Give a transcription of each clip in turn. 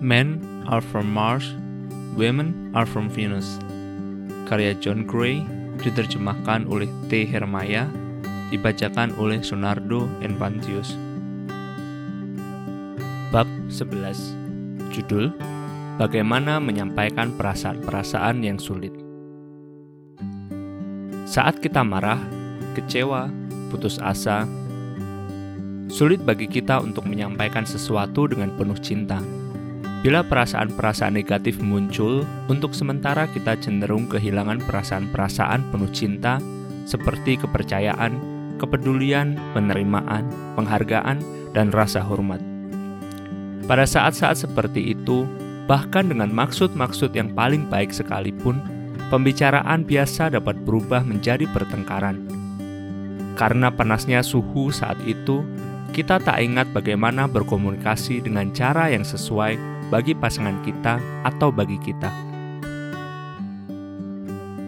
Men are from Mars, Women are from Venus. Karya John Gray diterjemahkan oleh T. Hermaya, dibacakan oleh Sunardo Enpantius. Bab 11 Judul Bagaimana menyampaikan perasaan-perasaan yang sulit Saat kita marah, kecewa, putus asa, sulit bagi kita untuk menyampaikan sesuatu dengan penuh cinta Bila perasaan-perasaan negatif muncul, untuk sementara kita cenderung kehilangan perasaan-perasaan penuh cinta seperti kepercayaan, kepedulian, penerimaan, penghargaan, dan rasa hormat. Pada saat-saat seperti itu, bahkan dengan maksud-maksud yang paling baik sekalipun, pembicaraan biasa dapat berubah menjadi pertengkaran. Karena panasnya suhu saat itu, kita tak ingat bagaimana berkomunikasi dengan cara yang sesuai bagi pasangan kita atau bagi kita.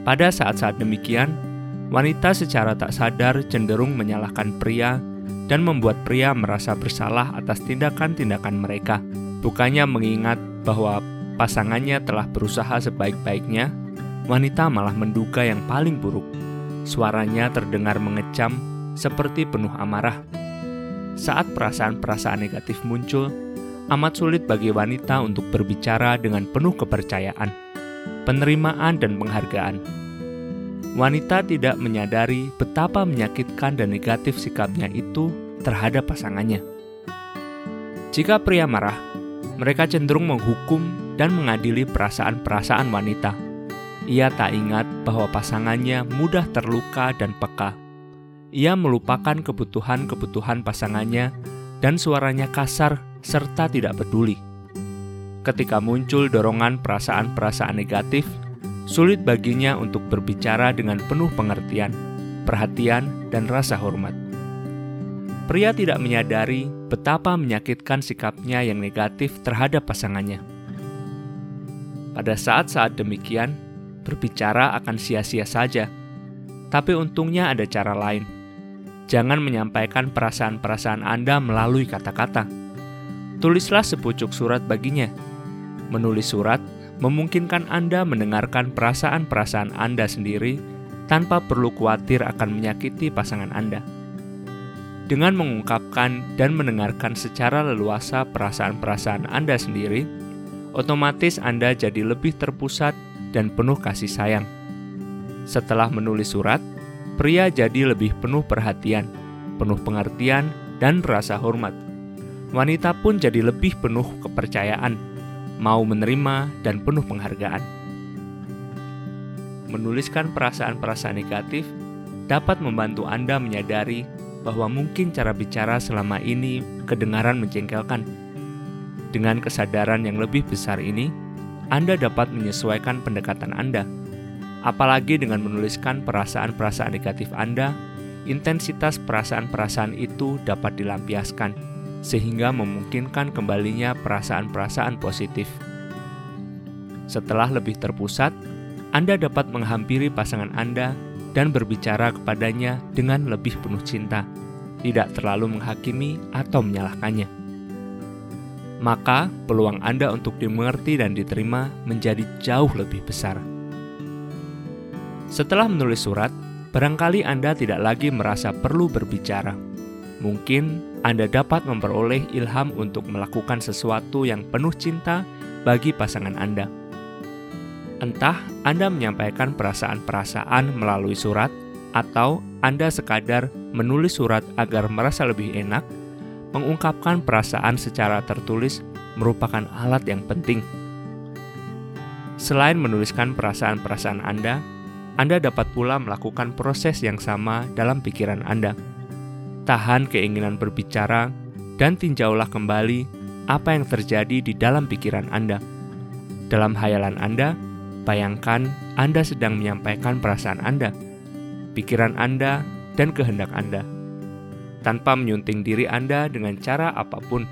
Pada saat-saat demikian, wanita secara tak sadar cenderung menyalahkan pria dan membuat pria merasa bersalah atas tindakan-tindakan mereka. Bukannya mengingat bahwa pasangannya telah berusaha sebaik-baiknya, wanita malah menduga yang paling buruk. Suaranya terdengar mengecam seperti penuh amarah. Saat perasaan-perasaan negatif muncul, amat sulit bagi wanita untuk berbicara dengan penuh kepercayaan, penerimaan, dan penghargaan. Wanita tidak menyadari betapa menyakitkan dan negatif sikapnya itu terhadap pasangannya. Jika pria marah, mereka cenderung menghukum dan mengadili perasaan-perasaan wanita. Ia tak ingat bahwa pasangannya mudah terluka dan peka. Ia melupakan kebutuhan-kebutuhan pasangannya, dan suaranya kasar serta tidak peduli. Ketika muncul dorongan perasaan-perasaan negatif, sulit baginya untuk berbicara dengan penuh pengertian, perhatian, dan rasa hormat. Pria tidak menyadari betapa menyakitkan sikapnya yang negatif terhadap pasangannya. Pada saat-saat demikian, berbicara akan sia-sia saja, tapi untungnya ada cara lain. Jangan menyampaikan perasaan-perasaan Anda melalui kata-kata tulislah sepucuk surat baginya. Menulis surat memungkinkan Anda mendengarkan perasaan-perasaan Anda sendiri tanpa perlu khawatir akan menyakiti pasangan Anda. Dengan mengungkapkan dan mendengarkan secara leluasa perasaan-perasaan Anda sendiri, otomatis Anda jadi lebih terpusat dan penuh kasih sayang. Setelah menulis surat, pria jadi lebih penuh perhatian, penuh pengertian, dan rasa hormat wanita pun jadi lebih penuh kepercayaan, mau menerima, dan penuh penghargaan. Menuliskan perasaan-perasaan negatif dapat membantu Anda menyadari bahwa mungkin cara bicara selama ini kedengaran menjengkelkan. Dengan kesadaran yang lebih besar ini, Anda dapat menyesuaikan pendekatan Anda. Apalagi dengan menuliskan perasaan-perasaan negatif Anda, intensitas perasaan-perasaan itu dapat dilampiaskan sehingga memungkinkan kembalinya perasaan-perasaan positif. Setelah lebih terpusat, Anda dapat menghampiri pasangan Anda dan berbicara kepadanya dengan lebih penuh cinta, tidak terlalu menghakimi atau menyalahkannya. Maka, peluang Anda untuk dimengerti dan diterima menjadi jauh lebih besar. Setelah menulis surat, barangkali Anda tidak lagi merasa perlu berbicara Mungkin Anda dapat memperoleh ilham untuk melakukan sesuatu yang penuh cinta bagi pasangan Anda. Entah Anda menyampaikan perasaan-perasaan melalui surat, atau Anda sekadar menulis surat agar merasa lebih enak, mengungkapkan perasaan secara tertulis merupakan alat yang penting. Selain menuliskan perasaan-perasaan Anda, Anda dapat pula melakukan proses yang sama dalam pikiran Anda tahan keinginan berbicara, dan tinjaulah kembali apa yang terjadi di dalam pikiran Anda. Dalam hayalan Anda, bayangkan Anda sedang menyampaikan perasaan Anda, pikiran Anda, dan kehendak Anda, tanpa menyunting diri Anda dengan cara apa pun.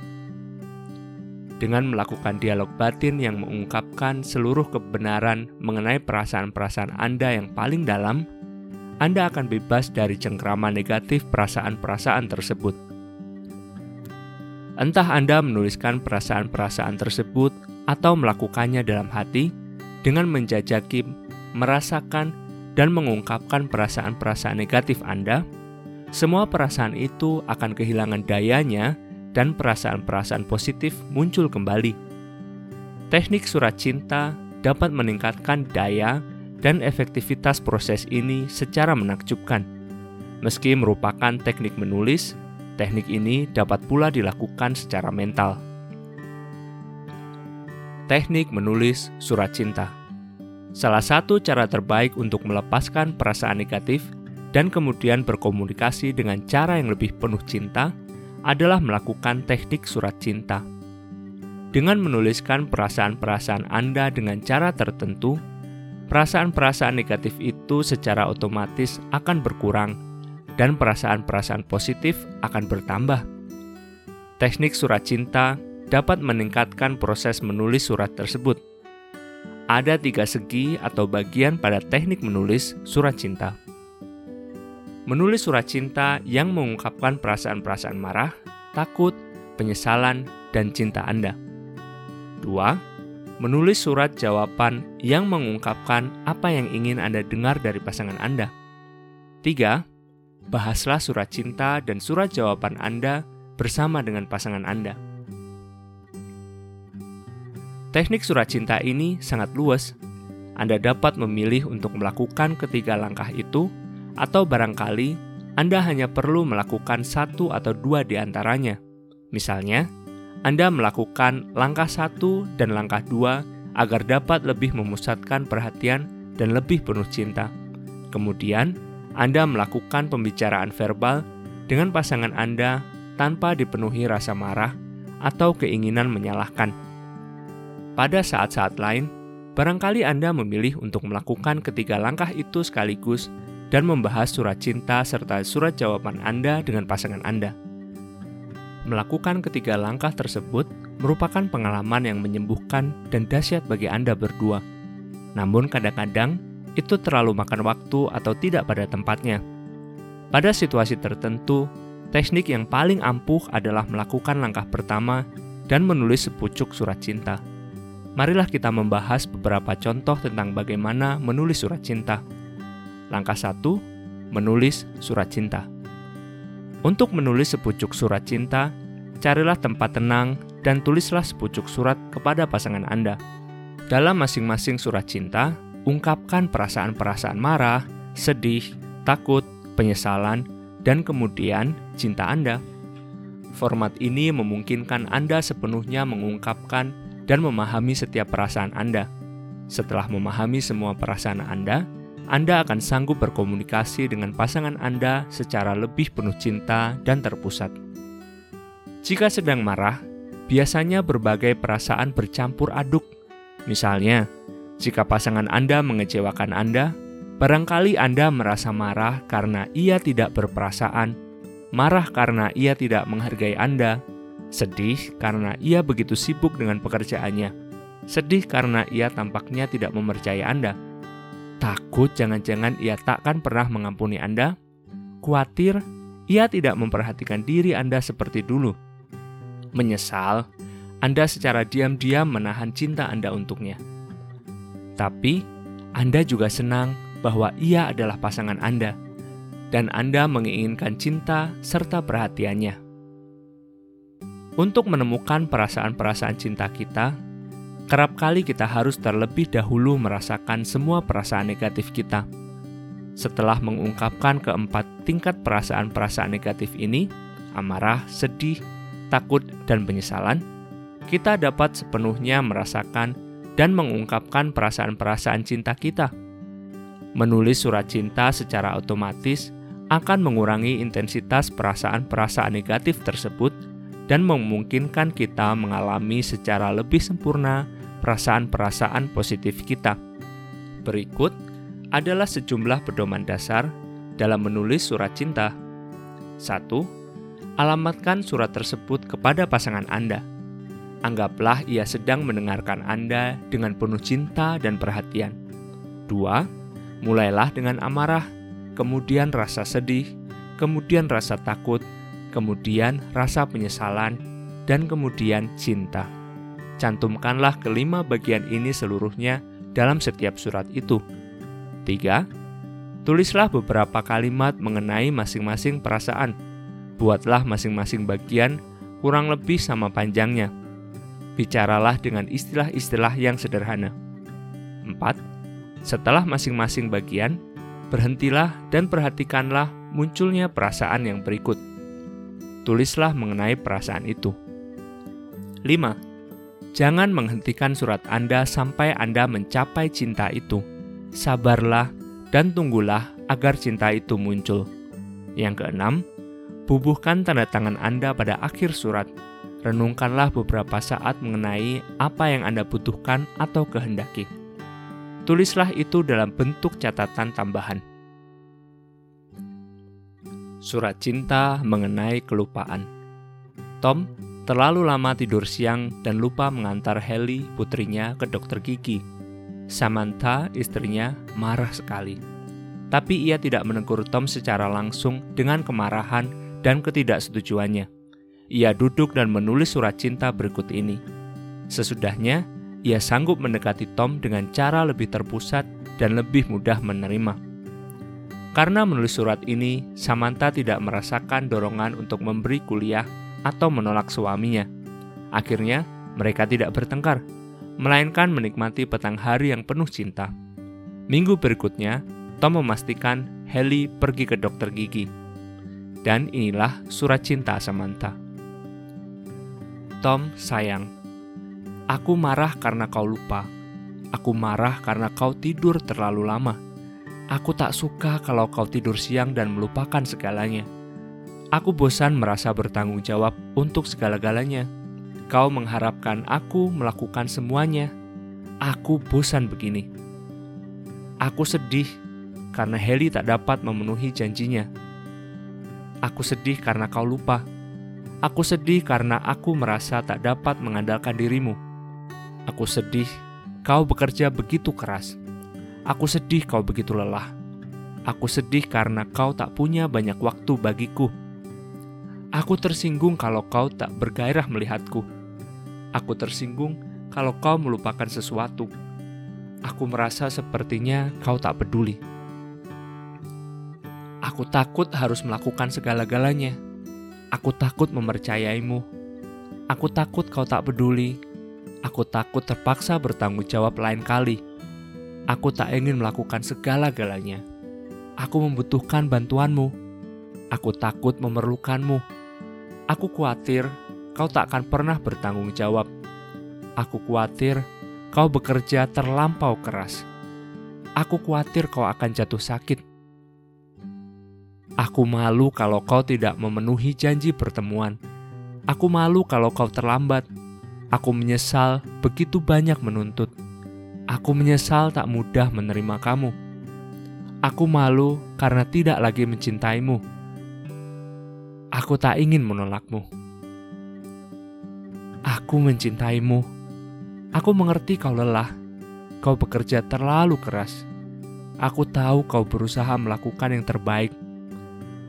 Dengan melakukan dialog batin yang mengungkapkan seluruh kebenaran mengenai perasaan-perasaan Anda yang paling dalam, anda akan bebas dari cengkrama negatif perasaan-perasaan tersebut. Entah Anda menuliskan perasaan-perasaan tersebut atau melakukannya dalam hati dengan menjajaki, merasakan, dan mengungkapkan perasaan-perasaan negatif Anda, semua perasaan itu akan kehilangan dayanya dan perasaan-perasaan positif muncul kembali. Teknik surat cinta dapat meningkatkan daya dan efektivitas proses ini secara menakjubkan. Meski merupakan teknik menulis, teknik ini dapat pula dilakukan secara mental. Teknik menulis surat cinta salah satu cara terbaik untuk melepaskan perasaan negatif dan kemudian berkomunikasi dengan cara yang lebih penuh cinta adalah melakukan teknik surat cinta. Dengan menuliskan perasaan-perasaan Anda dengan cara tertentu, perasaan-perasaan negatif itu secara otomatis akan berkurang dan perasaan-perasaan positif akan bertambah. Teknik surat cinta dapat meningkatkan proses menulis surat tersebut. Ada tiga segi atau bagian pada teknik menulis surat cinta. Menulis surat cinta yang mengungkapkan perasaan-perasaan marah, takut, penyesalan, dan cinta Anda. 2. Menulis surat jawaban yang mengungkapkan apa yang ingin Anda dengar dari pasangan Anda. 3. Bahaslah surat cinta dan surat jawaban Anda bersama dengan pasangan Anda. Teknik surat cinta ini sangat luas. Anda dapat memilih untuk melakukan ketiga langkah itu, atau barangkali Anda hanya perlu melakukan satu atau dua di antaranya. Misalnya, anda melakukan langkah satu dan langkah dua agar dapat lebih memusatkan perhatian dan lebih penuh cinta. Kemudian, Anda melakukan pembicaraan verbal dengan pasangan Anda tanpa dipenuhi rasa marah atau keinginan menyalahkan. Pada saat-saat lain, barangkali Anda memilih untuk melakukan ketiga langkah itu sekaligus dan membahas surat cinta serta surat jawaban Anda dengan pasangan Anda. Melakukan ketiga langkah tersebut merupakan pengalaman yang menyembuhkan dan dahsyat bagi Anda berdua. Namun kadang-kadang itu terlalu makan waktu atau tidak pada tempatnya. Pada situasi tertentu, teknik yang paling ampuh adalah melakukan langkah pertama dan menulis sepucuk surat cinta. Marilah kita membahas beberapa contoh tentang bagaimana menulis surat cinta. Langkah 1. Menulis surat cinta. Untuk menulis sepucuk surat cinta, carilah tempat tenang dan tulislah sepucuk surat kepada pasangan Anda. Dalam masing-masing surat cinta, ungkapkan perasaan-perasaan marah, sedih, takut, penyesalan, dan kemudian cinta Anda. Format ini memungkinkan Anda sepenuhnya mengungkapkan dan memahami setiap perasaan Anda. Setelah memahami semua perasaan Anda, anda akan sanggup berkomunikasi dengan pasangan Anda secara lebih penuh cinta dan terpusat. Jika sedang marah, biasanya berbagai perasaan bercampur aduk. Misalnya, jika pasangan Anda mengecewakan Anda, barangkali Anda merasa marah karena ia tidak berperasaan, marah karena ia tidak menghargai Anda, sedih karena ia begitu sibuk dengan pekerjaannya, sedih karena ia tampaknya tidak mempercayai Anda Takut jangan-jangan ia takkan pernah mengampuni Anda? Kuatir ia tidak memperhatikan diri Anda seperti dulu. Menyesal, Anda secara diam-diam menahan cinta Anda untuknya. Tapi, Anda juga senang bahwa ia adalah pasangan Anda, dan Anda menginginkan cinta serta perhatiannya. Untuk menemukan perasaan-perasaan cinta kita, kerap kali kita harus terlebih dahulu merasakan semua perasaan negatif kita. Setelah mengungkapkan keempat tingkat perasaan-perasaan negatif ini, amarah, sedih, takut, dan penyesalan, kita dapat sepenuhnya merasakan dan mengungkapkan perasaan-perasaan cinta kita. Menulis surat cinta secara otomatis akan mengurangi intensitas perasaan-perasaan negatif tersebut dan memungkinkan kita mengalami secara lebih sempurna perasaan-perasaan positif kita. Berikut adalah sejumlah pedoman dasar dalam menulis surat cinta. 1. Alamatkan surat tersebut kepada pasangan Anda. Anggaplah ia sedang mendengarkan Anda dengan penuh cinta dan perhatian. 2. Mulailah dengan amarah, kemudian rasa sedih, kemudian rasa takut, kemudian rasa penyesalan, dan kemudian cinta. Cantumkanlah kelima bagian ini seluruhnya dalam setiap surat itu. 3. Tulislah beberapa kalimat mengenai masing-masing perasaan. Buatlah masing-masing bagian kurang lebih sama panjangnya. Bicaralah dengan istilah-istilah yang sederhana. 4. Setelah masing-masing bagian, berhentilah dan perhatikanlah munculnya perasaan yang berikut. Tulislah mengenai perasaan itu. 5. Jangan menghentikan surat Anda sampai Anda mencapai cinta itu. Sabarlah dan tunggulah agar cinta itu muncul. Yang keenam, bubuhkan tanda tangan Anda pada akhir surat. Renungkanlah beberapa saat mengenai apa yang Anda butuhkan atau kehendaki. Tulislah itu dalam bentuk catatan tambahan. Surat cinta mengenai kelupaan. Tom terlalu lama tidur siang dan lupa mengantar Helly, putrinya, ke dokter gigi. Samantha, istrinya, marah sekali. Tapi ia tidak menegur Tom secara langsung dengan kemarahan dan ketidaksetujuannya. Ia duduk dan menulis surat cinta berikut ini. Sesudahnya, ia sanggup mendekati Tom dengan cara lebih terpusat dan lebih mudah menerima. Karena menulis surat ini, Samantha tidak merasakan dorongan untuk memberi kuliah atau menolak suaminya. Akhirnya, mereka tidak bertengkar, melainkan menikmati petang hari yang penuh cinta. Minggu berikutnya, Tom memastikan Helly pergi ke dokter gigi. Dan inilah surat cinta Samantha. Tom sayang, Aku marah karena kau lupa. Aku marah karena kau tidur terlalu lama. Aku tak suka kalau kau tidur siang dan melupakan segalanya. Aku bosan merasa bertanggung jawab untuk segala-galanya. Kau mengharapkan aku melakukan semuanya. Aku bosan begini. Aku sedih karena Heli tak dapat memenuhi janjinya. Aku sedih karena kau lupa. Aku sedih karena aku merasa tak dapat mengandalkan dirimu. Aku sedih kau bekerja begitu keras. Aku sedih kau begitu lelah. Aku sedih karena kau tak punya banyak waktu bagiku. Aku tersinggung kalau kau tak bergairah melihatku. Aku tersinggung kalau kau melupakan sesuatu. Aku merasa sepertinya kau tak peduli. Aku takut harus melakukan segala-galanya. Aku takut mempercayaimu. Aku takut kau tak peduli Aku takut terpaksa bertanggung jawab lain kali. Aku tak ingin melakukan segala-galanya. Aku membutuhkan bantuanmu. Aku takut memerlukanmu. Aku khawatir kau tak akan pernah bertanggung jawab. Aku khawatir kau bekerja terlampau keras. Aku khawatir kau akan jatuh sakit. Aku malu kalau kau tidak memenuhi janji pertemuan. Aku malu kalau kau terlambat. Aku menyesal begitu banyak menuntut. Aku menyesal tak mudah menerima kamu. Aku malu karena tidak lagi mencintaimu. Aku tak ingin menolakmu. Aku mencintaimu. Aku mengerti kau lelah. Kau bekerja terlalu keras. Aku tahu kau berusaha melakukan yang terbaik.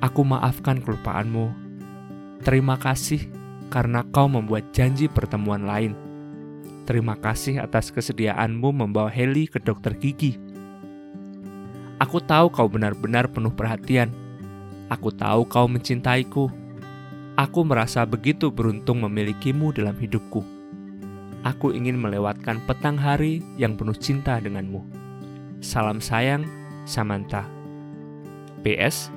Aku maafkan kelupaanmu. Terima kasih karena kau membuat janji pertemuan lain. Terima kasih atas kesediaanmu membawa Heli ke dokter gigi. Aku tahu kau benar-benar penuh perhatian. Aku tahu kau mencintaiku. Aku merasa begitu beruntung memilikimu dalam hidupku. Aku ingin melewatkan petang hari yang penuh cinta denganmu. Salam sayang, Samantha. PS,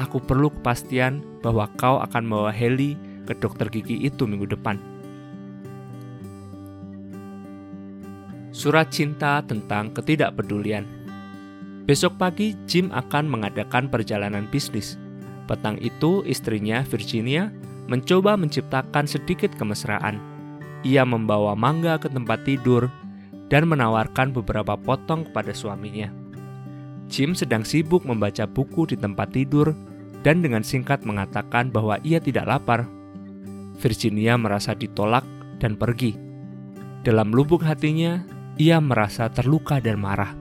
aku perlu kepastian bahwa kau akan membawa Heli ke dokter gigi itu minggu depan. Surat cinta tentang ketidakpedulian. Besok pagi, Jim akan mengadakan perjalanan bisnis. Petang itu, istrinya, Virginia, mencoba menciptakan sedikit kemesraan. Ia membawa mangga ke tempat tidur dan menawarkan beberapa potong kepada suaminya. Jim sedang sibuk membaca buku di tempat tidur dan dengan singkat mengatakan bahwa ia tidak lapar. Virginia merasa ditolak dan pergi. Dalam lubuk hatinya, ia merasa terluka dan marah.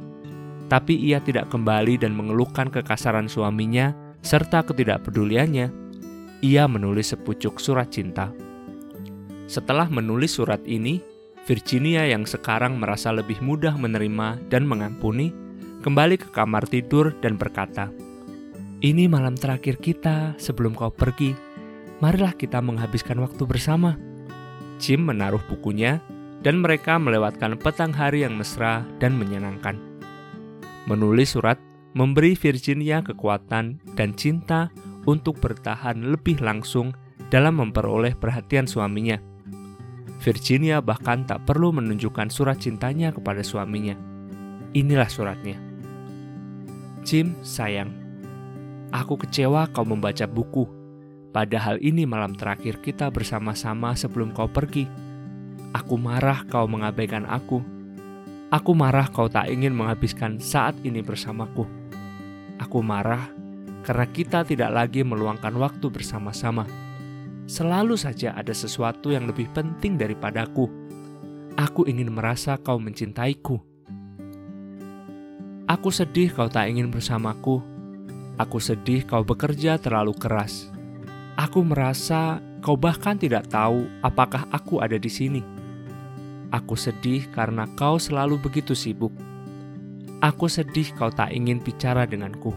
Tapi ia tidak kembali dan mengeluhkan kekasaran suaminya serta ketidakpeduliannya. Ia menulis sepucuk surat cinta. Setelah menulis surat ini, Virginia yang sekarang merasa lebih mudah menerima dan mengampuni, kembali ke kamar tidur dan berkata, "Ini malam terakhir kita sebelum kau pergi. Marilah kita menghabiskan waktu bersama." Jim menaruh bukunya dan mereka melewatkan petang hari yang mesra dan menyenangkan. Menulis surat memberi Virginia kekuatan dan cinta untuk bertahan lebih langsung dalam memperoleh perhatian suaminya. Virginia bahkan tak perlu menunjukkan surat cintanya kepada suaminya. Inilah suratnya. Jim, sayang. Aku kecewa kau membaca buku. Padahal ini malam terakhir kita bersama-sama sebelum kau pergi Aku marah kau mengabaikan aku. Aku marah kau tak ingin menghabiskan saat ini bersamaku. Aku marah karena kita tidak lagi meluangkan waktu bersama-sama. Selalu saja ada sesuatu yang lebih penting daripadaku. Aku ingin merasa kau mencintaiku. Aku sedih kau tak ingin bersamaku. Aku sedih kau bekerja terlalu keras. Aku merasa kau bahkan tidak tahu apakah aku ada di sini. Aku sedih karena kau selalu begitu sibuk. Aku sedih kau tak ingin bicara denganku.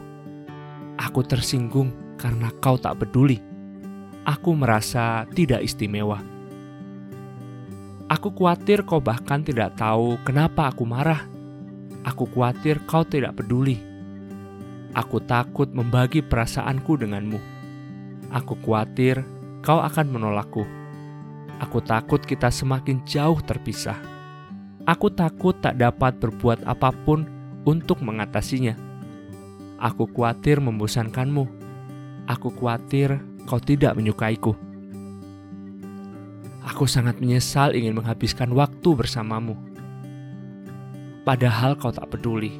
Aku tersinggung karena kau tak peduli. Aku merasa tidak istimewa. Aku khawatir kau bahkan tidak tahu kenapa aku marah. Aku khawatir kau tidak peduli. Aku takut membagi perasaanku denganmu. Aku khawatir kau akan menolakku. Aku takut kita semakin jauh terpisah. Aku takut tak dapat berbuat apa pun untuk mengatasinya. Aku khawatir membosankanmu. Aku khawatir kau tidak menyukaiku. Aku sangat menyesal ingin menghabiskan waktu bersamamu. Padahal kau tak peduli.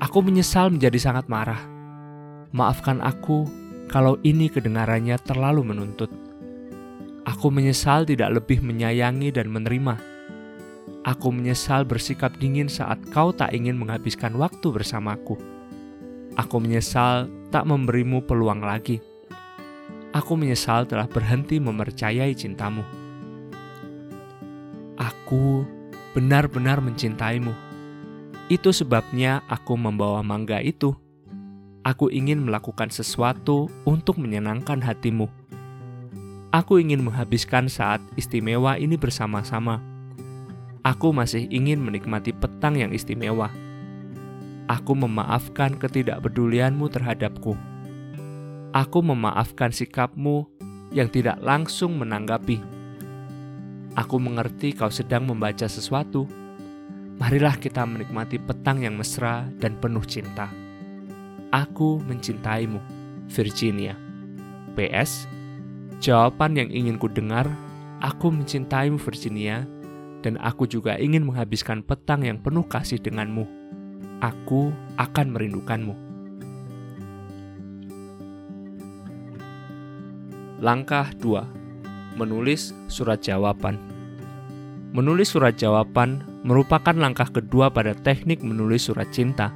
Aku menyesal menjadi sangat marah. Maafkan aku kalau ini kedengarannya terlalu menuntut. Aku menyesal tidak lebih menyayangi dan menerima. Aku menyesal bersikap dingin saat kau tak ingin menghabiskan waktu bersamaku. Aku menyesal tak memberimu peluang lagi. Aku menyesal telah berhenti mempercayai cintamu. Aku benar-benar mencintaimu. Itu sebabnya aku membawa mangga itu. Aku ingin melakukan sesuatu untuk menyenangkan hatimu Aku ingin menghabiskan saat istimewa ini bersama-sama. Aku masih ingin menikmati petang yang istimewa. Aku memaafkan ketidakpedulianmu terhadapku. Aku memaafkan sikapmu yang tidak langsung menanggapi. Aku mengerti kau sedang membaca sesuatu. Marilah kita menikmati petang yang mesra dan penuh cinta. Aku mencintaimu, Virginia. PS Jawaban yang ingin ku dengar, aku mencintaimu Virginia, dan aku juga ingin menghabiskan petang yang penuh kasih denganmu. Aku akan merindukanmu. Langkah 2. Menulis surat jawaban. Menulis surat jawaban merupakan langkah kedua pada teknik menulis surat cinta.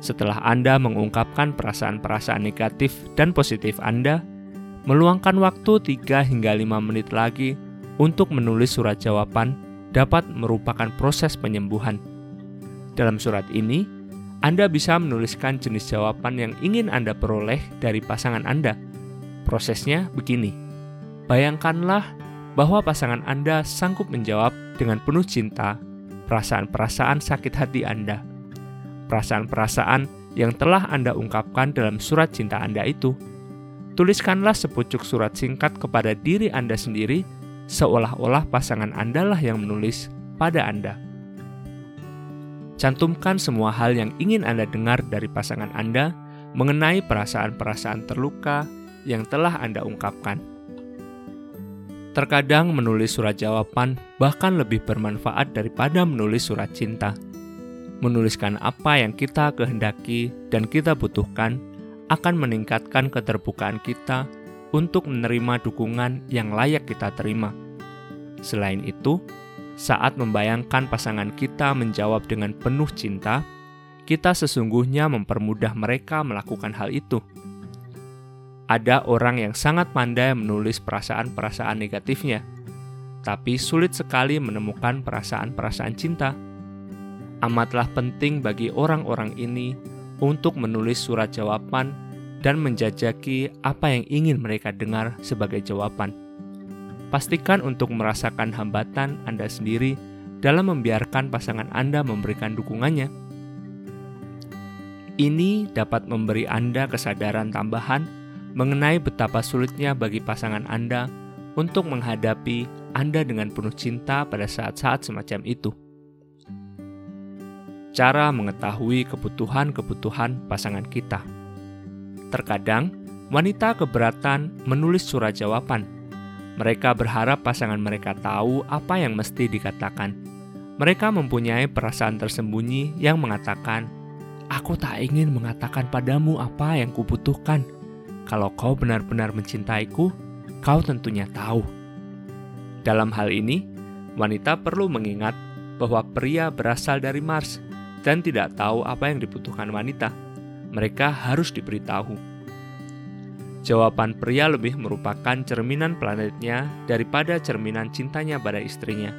Setelah Anda mengungkapkan perasaan-perasaan negatif dan positif Anda, Meluangkan waktu 3 hingga 5 menit lagi untuk menulis surat jawaban dapat merupakan proses penyembuhan. Dalam surat ini, Anda bisa menuliskan jenis jawaban yang ingin Anda peroleh dari pasangan Anda. Prosesnya begini. Bayangkanlah bahwa pasangan Anda sanggup menjawab dengan penuh cinta perasaan-perasaan sakit hati Anda. Perasaan-perasaan yang telah Anda ungkapkan dalam surat cinta Anda itu Tuliskanlah sepucuk surat singkat kepada diri Anda sendiri, seolah-olah pasangan Anda lah yang menulis pada Anda. Cantumkan semua hal yang ingin Anda dengar dari pasangan Anda mengenai perasaan-perasaan terluka yang telah Anda ungkapkan. Terkadang menulis surat jawaban bahkan lebih bermanfaat daripada menulis surat cinta. Menuliskan apa yang kita kehendaki dan kita butuhkan akan meningkatkan keterbukaan kita untuk menerima dukungan yang layak kita terima. Selain itu, saat membayangkan pasangan kita menjawab dengan penuh cinta, kita sesungguhnya mempermudah mereka melakukan hal itu. Ada orang yang sangat pandai menulis perasaan-perasaan negatifnya. tapi sulit sekali menemukan perasaan-perasaan cinta. Amatlah penting bagi orang-orang ini untuk menulis surat jawaban dan menjajaki apa yang ingin mereka dengar sebagai jawaban. Pastikan untuk merasakan hambatan Anda sendiri dalam membiarkan pasangan Anda memberikan dukungannya. Ini dapat memberi Anda kesadaran tambahan mengenai betapa sulitnya bagi pasangan Anda untuk menghadapi Anda dengan penuh cinta pada saat-saat semacam itu cara mengetahui kebutuhan-kebutuhan pasangan kita. Terkadang, wanita keberatan menulis surat jawaban. Mereka berharap pasangan mereka tahu apa yang mesti dikatakan. Mereka mempunyai perasaan tersembunyi yang mengatakan, "Aku tak ingin mengatakan padamu apa yang kubutuhkan. Kalau kau benar-benar mencintaiku, kau tentunya tahu." Dalam hal ini, wanita perlu mengingat bahwa pria berasal dari Mars dan tidak tahu apa yang dibutuhkan wanita. Mereka harus diberitahu. Jawaban pria lebih merupakan cerminan planetnya daripada cerminan cintanya pada istrinya.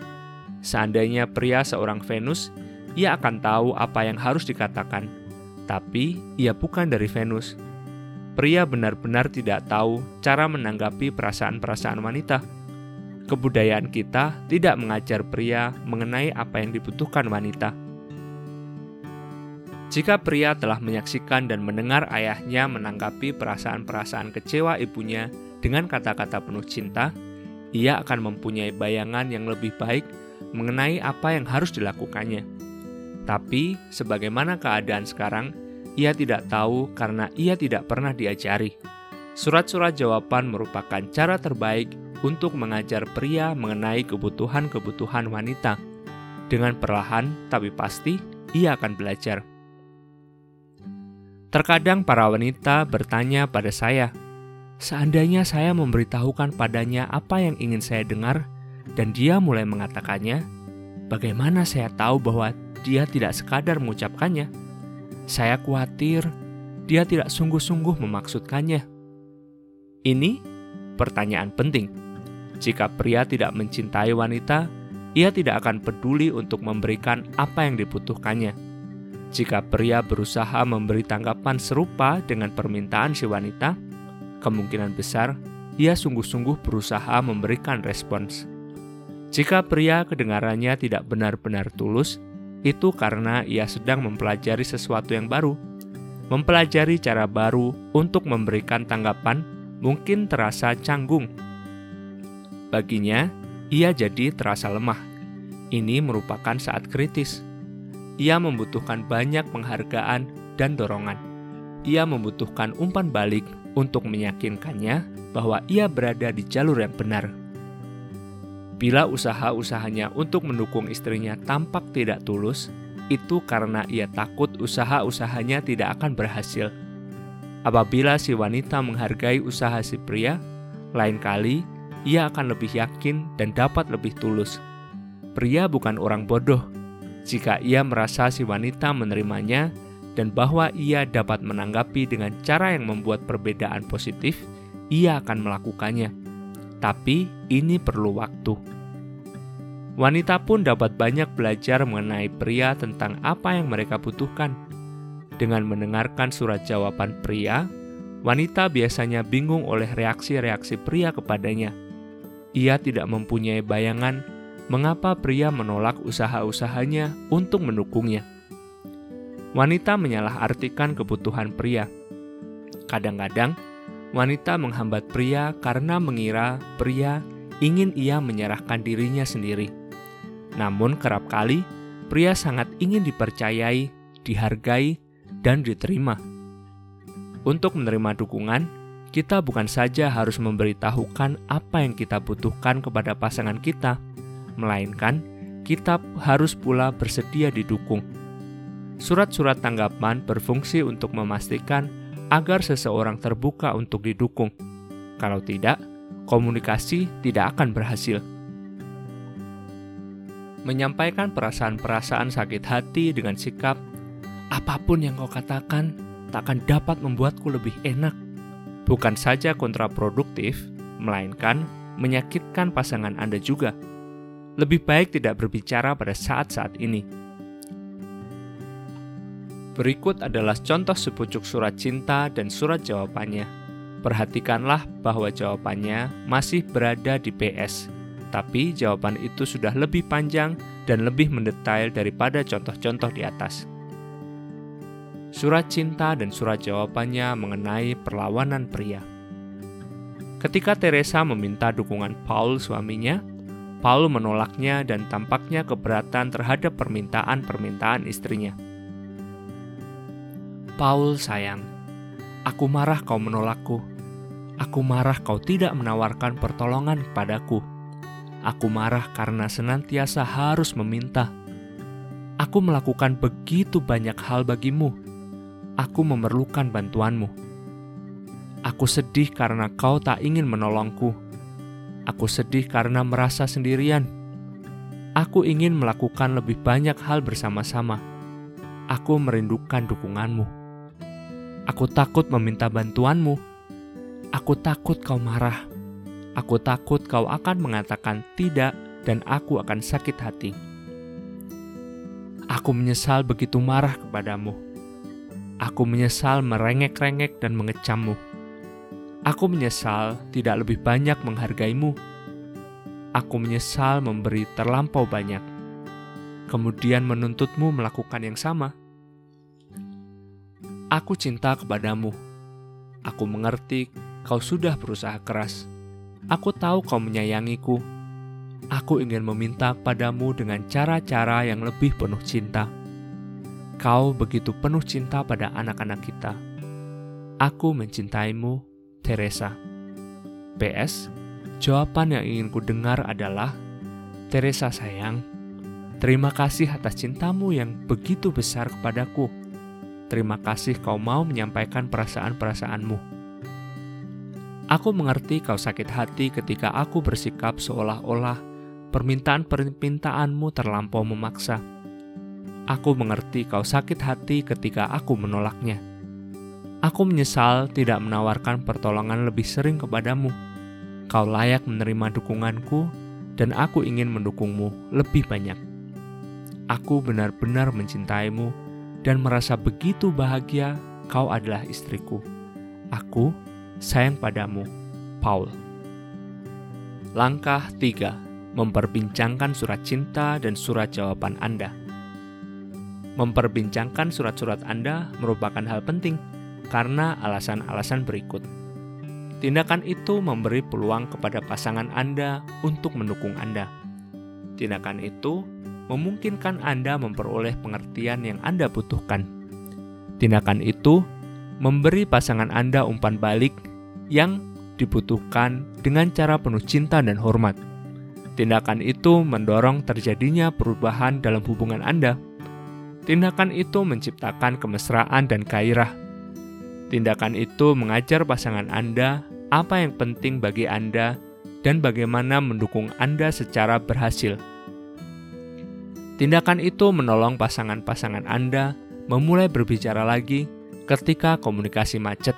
Seandainya pria seorang Venus, ia akan tahu apa yang harus dikatakan, tapi ia bukan dari Venus. Pria benar-benar tidak tahu cara menanggapi perasaan-perasaan wanita. Kebudayaan kita tidak mengajar pria mengenai apa yang dibutuhkan wanita jika pria telah menyaksikan dan mendengar ayahnya menanggapi perasaan-perasaan kecewa ibunya dengan kata-kata penuh cinta, ia akan mempunyai bayangan yang lebih baik mengenai apa yang harus dilakukannya. Tapi, sebagaimana keadaan sekarang, ia tidak tahu karena ia tidak pernah diajari. Surat-surat jawaban merupakan cara terbaik untuk mengajar pria mengenai kebutuhan-kebutuhan wanita. Dengan perlahan tapi pasti, ia akan belajar. Terkadang para wanita bertanya pada saya, seandainya saya memberitahukan padanya apa yang ingin saya dengar, dan dia mulai mengatakannya, bagaimana saya tahu bahwa dia tidak sekadar mengucapkannya? Saya khawatir dia tidak sungguh-sungguh memaksudkannya. Ini pertanyaan penting. Jika pria tidak mencintai wanita, ia tidak akan peduli untuk memberikan apa yang dibutuhkannya jika pria berusaha memberi tanggapan serupa dengan permintaan si wanita, kemungkinan besar ia sungguh-sungguh berusaha memberikan respons. Jika pria kedengarannya tidak benar-benar tulus, itu karena ia sedang mempelajari sesuatu yang baru. Mempelajari cara baru untuk memberikan tanggapan mungkin terasa canggung. Baginya, ia jadi terasa lemah. Ini merupakan saat kritis ia membutuhkan banyak penghargaan dan dorongan. Ia membutuhkan umpan balik untuk meyakinkannya bahwa ia berada di jalur yang benar. Bila usaha-usahanya untuk mendukung istrinya tampak tidak tulus, itu karena ia takut usaha-usahanya tidak akan berhasil. Apabila si wanita menghargai usaha si pria, lain kali ia akan lebih yakin dan dapat lebih tulus. Pria bukan orang bodoh, jika ia merasa si wanita menerimanya dan bahwa ia dapat menanggapi dengan cara yang membuat perbedaan positif, ia akan melakukannya. Tapi ini perlu waktu. Wanita pun dapat banyak belajar mengenai pria tentang apa yang mereka butuhkan. Dengan mendengarkan surat jawaban pria, wanita biasanya bingung oleh reaksi-reaksi pria kepadanya. Ia tidak mempunyai bayangan mengapa pria menolak usaha-usahanya untuk mendukungnya. Wanita menyalahartikan kebutuhan pria. Kadang-kadang, wanita menghambat pria karena mengira pria ingin ia menyerahkan dirinya sendiri. Namun kerap kali, pria sangat ingin dipercayai, dihargai, dan diterima. Untuk menerima dukungan, kita bukan saja harus memberitahukan apa yang kita butuhkan kepada pasangan kita, melainkan kita harus pula bersedia didukung. Surat-surat tanggapan berfungsi untuk memastikan agar seseorang terbuka untuk didukung. Kalau tidak, komunikasi tidak akan berhasil. Menyampaikan perasaan-perasaan sakit hati dengan sikap, apa pun yang kau katakan tak akan dapat membuatku lebih enak. Bukan saja kontraproduktif, melainkan menyakitkan pasangan Anda juga. Lebih baik tidak berbicara pada saat-saat ini. Berikut adalah contoh sepucuk surat cinta dan surat jawabannya. Perhatikanlah bahwa jawabannya masih berada di PS, tapi jawaban itu sudah lebih panjang dan lebih mendetail daripada contoh-contoh di atas. Surat cinta dan surat jawabannya mengenai perlawanan pria. Ketika Teresa meminta dukungan Paul suaminya, Paul menolaknya dan tampaknya keberatan terhadap permintaan-permintaan istrinya. Paul sayang, aku marah kau menolakku. Aku marah kau tidak menawarkan pertolongan padaku. Aku marah karena senantiasa harus meminta. Aku melakukan begitu banyak hal bagimu. Aku memerlukan bantuanmu. Aku sedih karena kau tak ingin menolongku Aku sedih karena merasa sendirian. Aku ingin melakukan lebih banyak hal bersama-sama. Aku merindukan dukunganmu. Aku takut meminta bantuanmu. Aku takut kau marah. Aku takut kau akan mengatakan tidak, dan aku akan sakit hati. Aku menyesal begitu marah kepadamu. Aku menyesal merengek-rengek dan mengecammu Aku menyesal tidak lebih banyak menghargaimu. Aku menyesal memberi terlampau banyak, kemudian menuntutmu melakukan yang sama. Aku cinta kepadamu. Aku mengerti kau sudah berusaha keras. Aku tahu kau menyayangiku. Aku ingin meminta padamu dengan cara-cara yang lebih penuh cinta. Kau begitu penuh cinta pada anak-anak kita. Aku mencintaimu Teresa. PS, jawaban yang ingin ku dengar adalah, Teresa sayang, terima kasih atas cintamu yang begitu besar kepadaku. Terima kasih kau mau menyampaikan perasaan-perasaanmu. Aku mengerti kau sakit hati ketika aku bersikap seolah-olah permintaan-permintaanmu terlampau memaksa. Aku mengerti kau sakit hati ketika aku menolaknya Aku menyesal tidak menawarkan pertolongan lebih sering kepadamu. Kau layak menerima dukunganku, dan aku ingin mendukungmu lebih banyak. Aku benar-benar mencintaimu dan merasa begitu bahagia kau adalah istriku. Aku sayang padamu, Paul. Langkah 3. Memperbincangkan surat cinta dan surat jawaban Anda. Memperbincangkan surat-surat Anda merupakan hal penting karena alasan-alasan berikut. Tindakan itu memberi peluang kepada pasangan Anda untuk mendukung Anda. Tindakan itu memungkinkan Anda memperoleh pengertian yang Anda butuhkan. Tindakan itu memberi pasangan Anda umpan balik yang dibutuhkan dengan cara penuh cinta dan hormat. Tindakan itu mendorong terjadinya perubahan dalam hubungan Anda. Tindakan itu menciptakan kemesraan dan gairah Tindakan itu mengajar pasangan Anda apa yang penting bagi Anda dan bagaimana mendukung Anda secara berhasil. Tindakan itu menolong pasangan-pasangan Anda memulai berbicara lagi ketika komunikasi macet.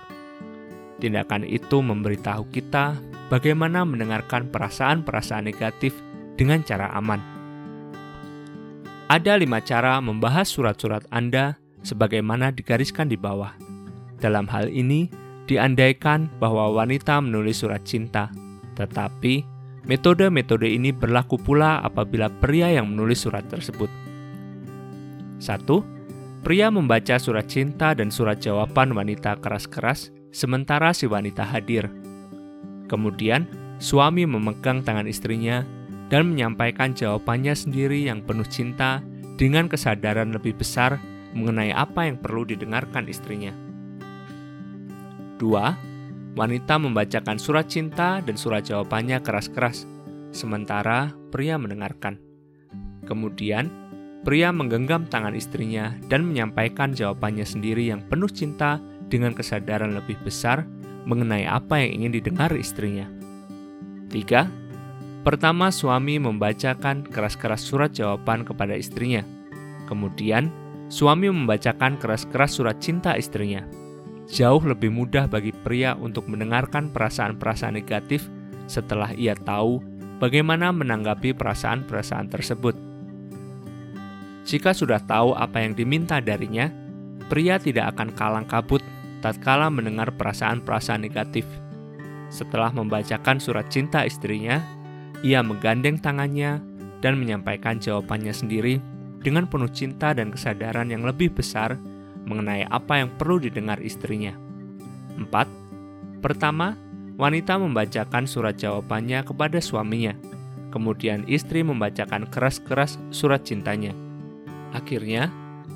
Tindakan itu memberitahu kita bagaimana mendengarkan perasaan-perasaan negatif dengan cara aman. Ada lima cara membahas surat-surat Anda sebagaimana digariskan di bawah. Dalam hal ini, diandaikan bahwa wanita menulis surat cinta, tetapi metode-metode ini berlaku pula apabila pria yang menulis surat tersebut. 1. Pria membaca surat cinta dan surat jawaban wanita keras-keras sementara si wanita hadir. Kemudian, suami memegang tangan istrinya dan menyampaikan jawabannya sendiri yang penuh cinta dengan kesadaran lebih besar mengenai apa yang perlu didengarkan istrinya. 2. Wanita membacakan surat cinta dan surat jawabannya keras-keras, sementara pria mendengarkan. Kemudian, pria menggenggam tangan istrinya dan menyampaikan jawabannya sendiri yang penuh cinta dengan kesadaran lebih besar mengenai apa yang ingin didengar istrinya. 3. Pertama, suami membacakan keras-keras surat jawaban kepada istrinya. Kemudian, suami membacakan keras-keras surat cinta istrinya jauh lebih mudah bagi pria untuk mendengarkan perasaan-perasaan negatif setelah ia tahu bagaimana menanggapi perasaan-perasaan tersebut. Jika sudah tahu apa yang diminta darinya, pria tidak akan kalang kabut tatkala mendengar perasaan-perasaan negatif. Setelah membacakan surat cinta istrinya, ia menggandeng tangannya dan menyampaikan jawabannya sendiri dengan penuh cinta dan kesadaran yang lebih besar mengenai apa yang perlu didengar istrinya. 4. Pertama, wanita membacakan surat jawabannya kepada suaminya. Kemudian istri membacakan keras-keras surat cintanya. Akhirnya,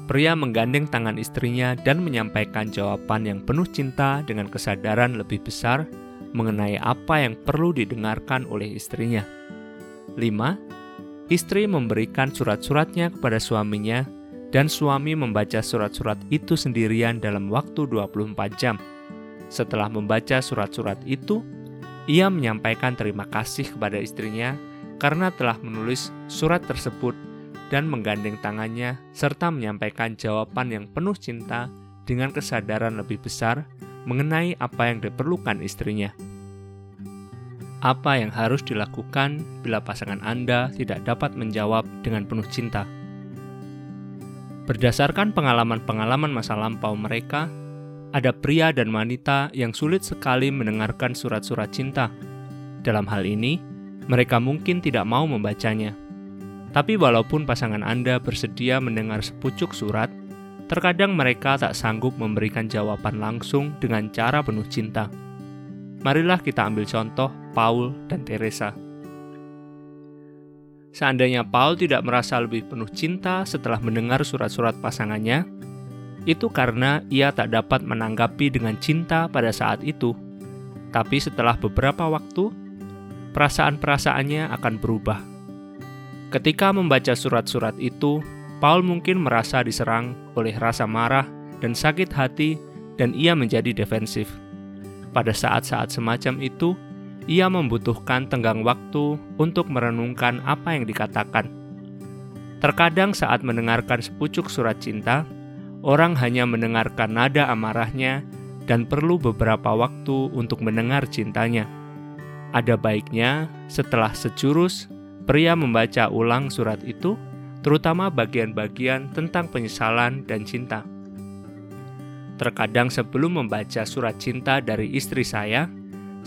pria menggandeng tangan istrinya dan menyampaikan jawaban yang penuh cinta dengan kesadaran lebih besar mengenai apa yang perlu didengarkan oleh istrinya. 5. Istri memberikan surat-suratnya kepada suaminya dan suami membaca surat-surat itu sendirian dalam waktu 24 jam. Setelah membaca surat-surat itu, ia menyampaikan terima kasih kepada istrinya karena telah menulis surat tersebut dan menggandeng tangannya serta menyampaikan jawaban yang penuh cinta dengan kesadaran lebih besar mengenai apa yang diperlukan istrinya. Apa yang harus dilakukan bila pasangan Anda tidak dapat menjawab dengan penuh cinta? Berdasarkan pengalaman-pengalaman masa lampau mereka, ada pria dan wanita yang sulit sekali mendengarkan surat-surat cinta. Dalam hal ini, mereka mungkin tidak mau membacanya tapi walaupun pasangan Anda bersedia mendengar sepucuk surat, terkadang mereka tak sanggup memberikan jawaban langsung dengan cara penuh cinta. Marilah kita ambil contoh Paul dan Teresa. Seandainya Paul tidak merasa lebih penuh cinta setelah mendengar surat-surat pasangannya, itu karena ia tak dapat menanggapi dengan cinta pada saat itu. Tapi setelah beberapa waktu, perasaan-perasaannya akan berubah Ketika membaca surat-surat itu, Paul mungkin merasa diserang oleh rasa marah dan sakit hati, dan ia menjadi defensif. Pada saat-saat semacam itu, ia membutuhkan tenggang waktu untuk merenungkan apa yang dikatakan. Terkadang, saat mendengarkan sepucuk surat cinta, orang hanya mendengarkan nada amarahnya dan perlu beberapa waktu untuk mendengar cintanya. Ada baiknya setelah sejurus Pria membaca ulang surat itu, terutama bagian-bagian tentang penyesalan dan cinta. Terkadang sebelum membaca surat cinta dari istri saya,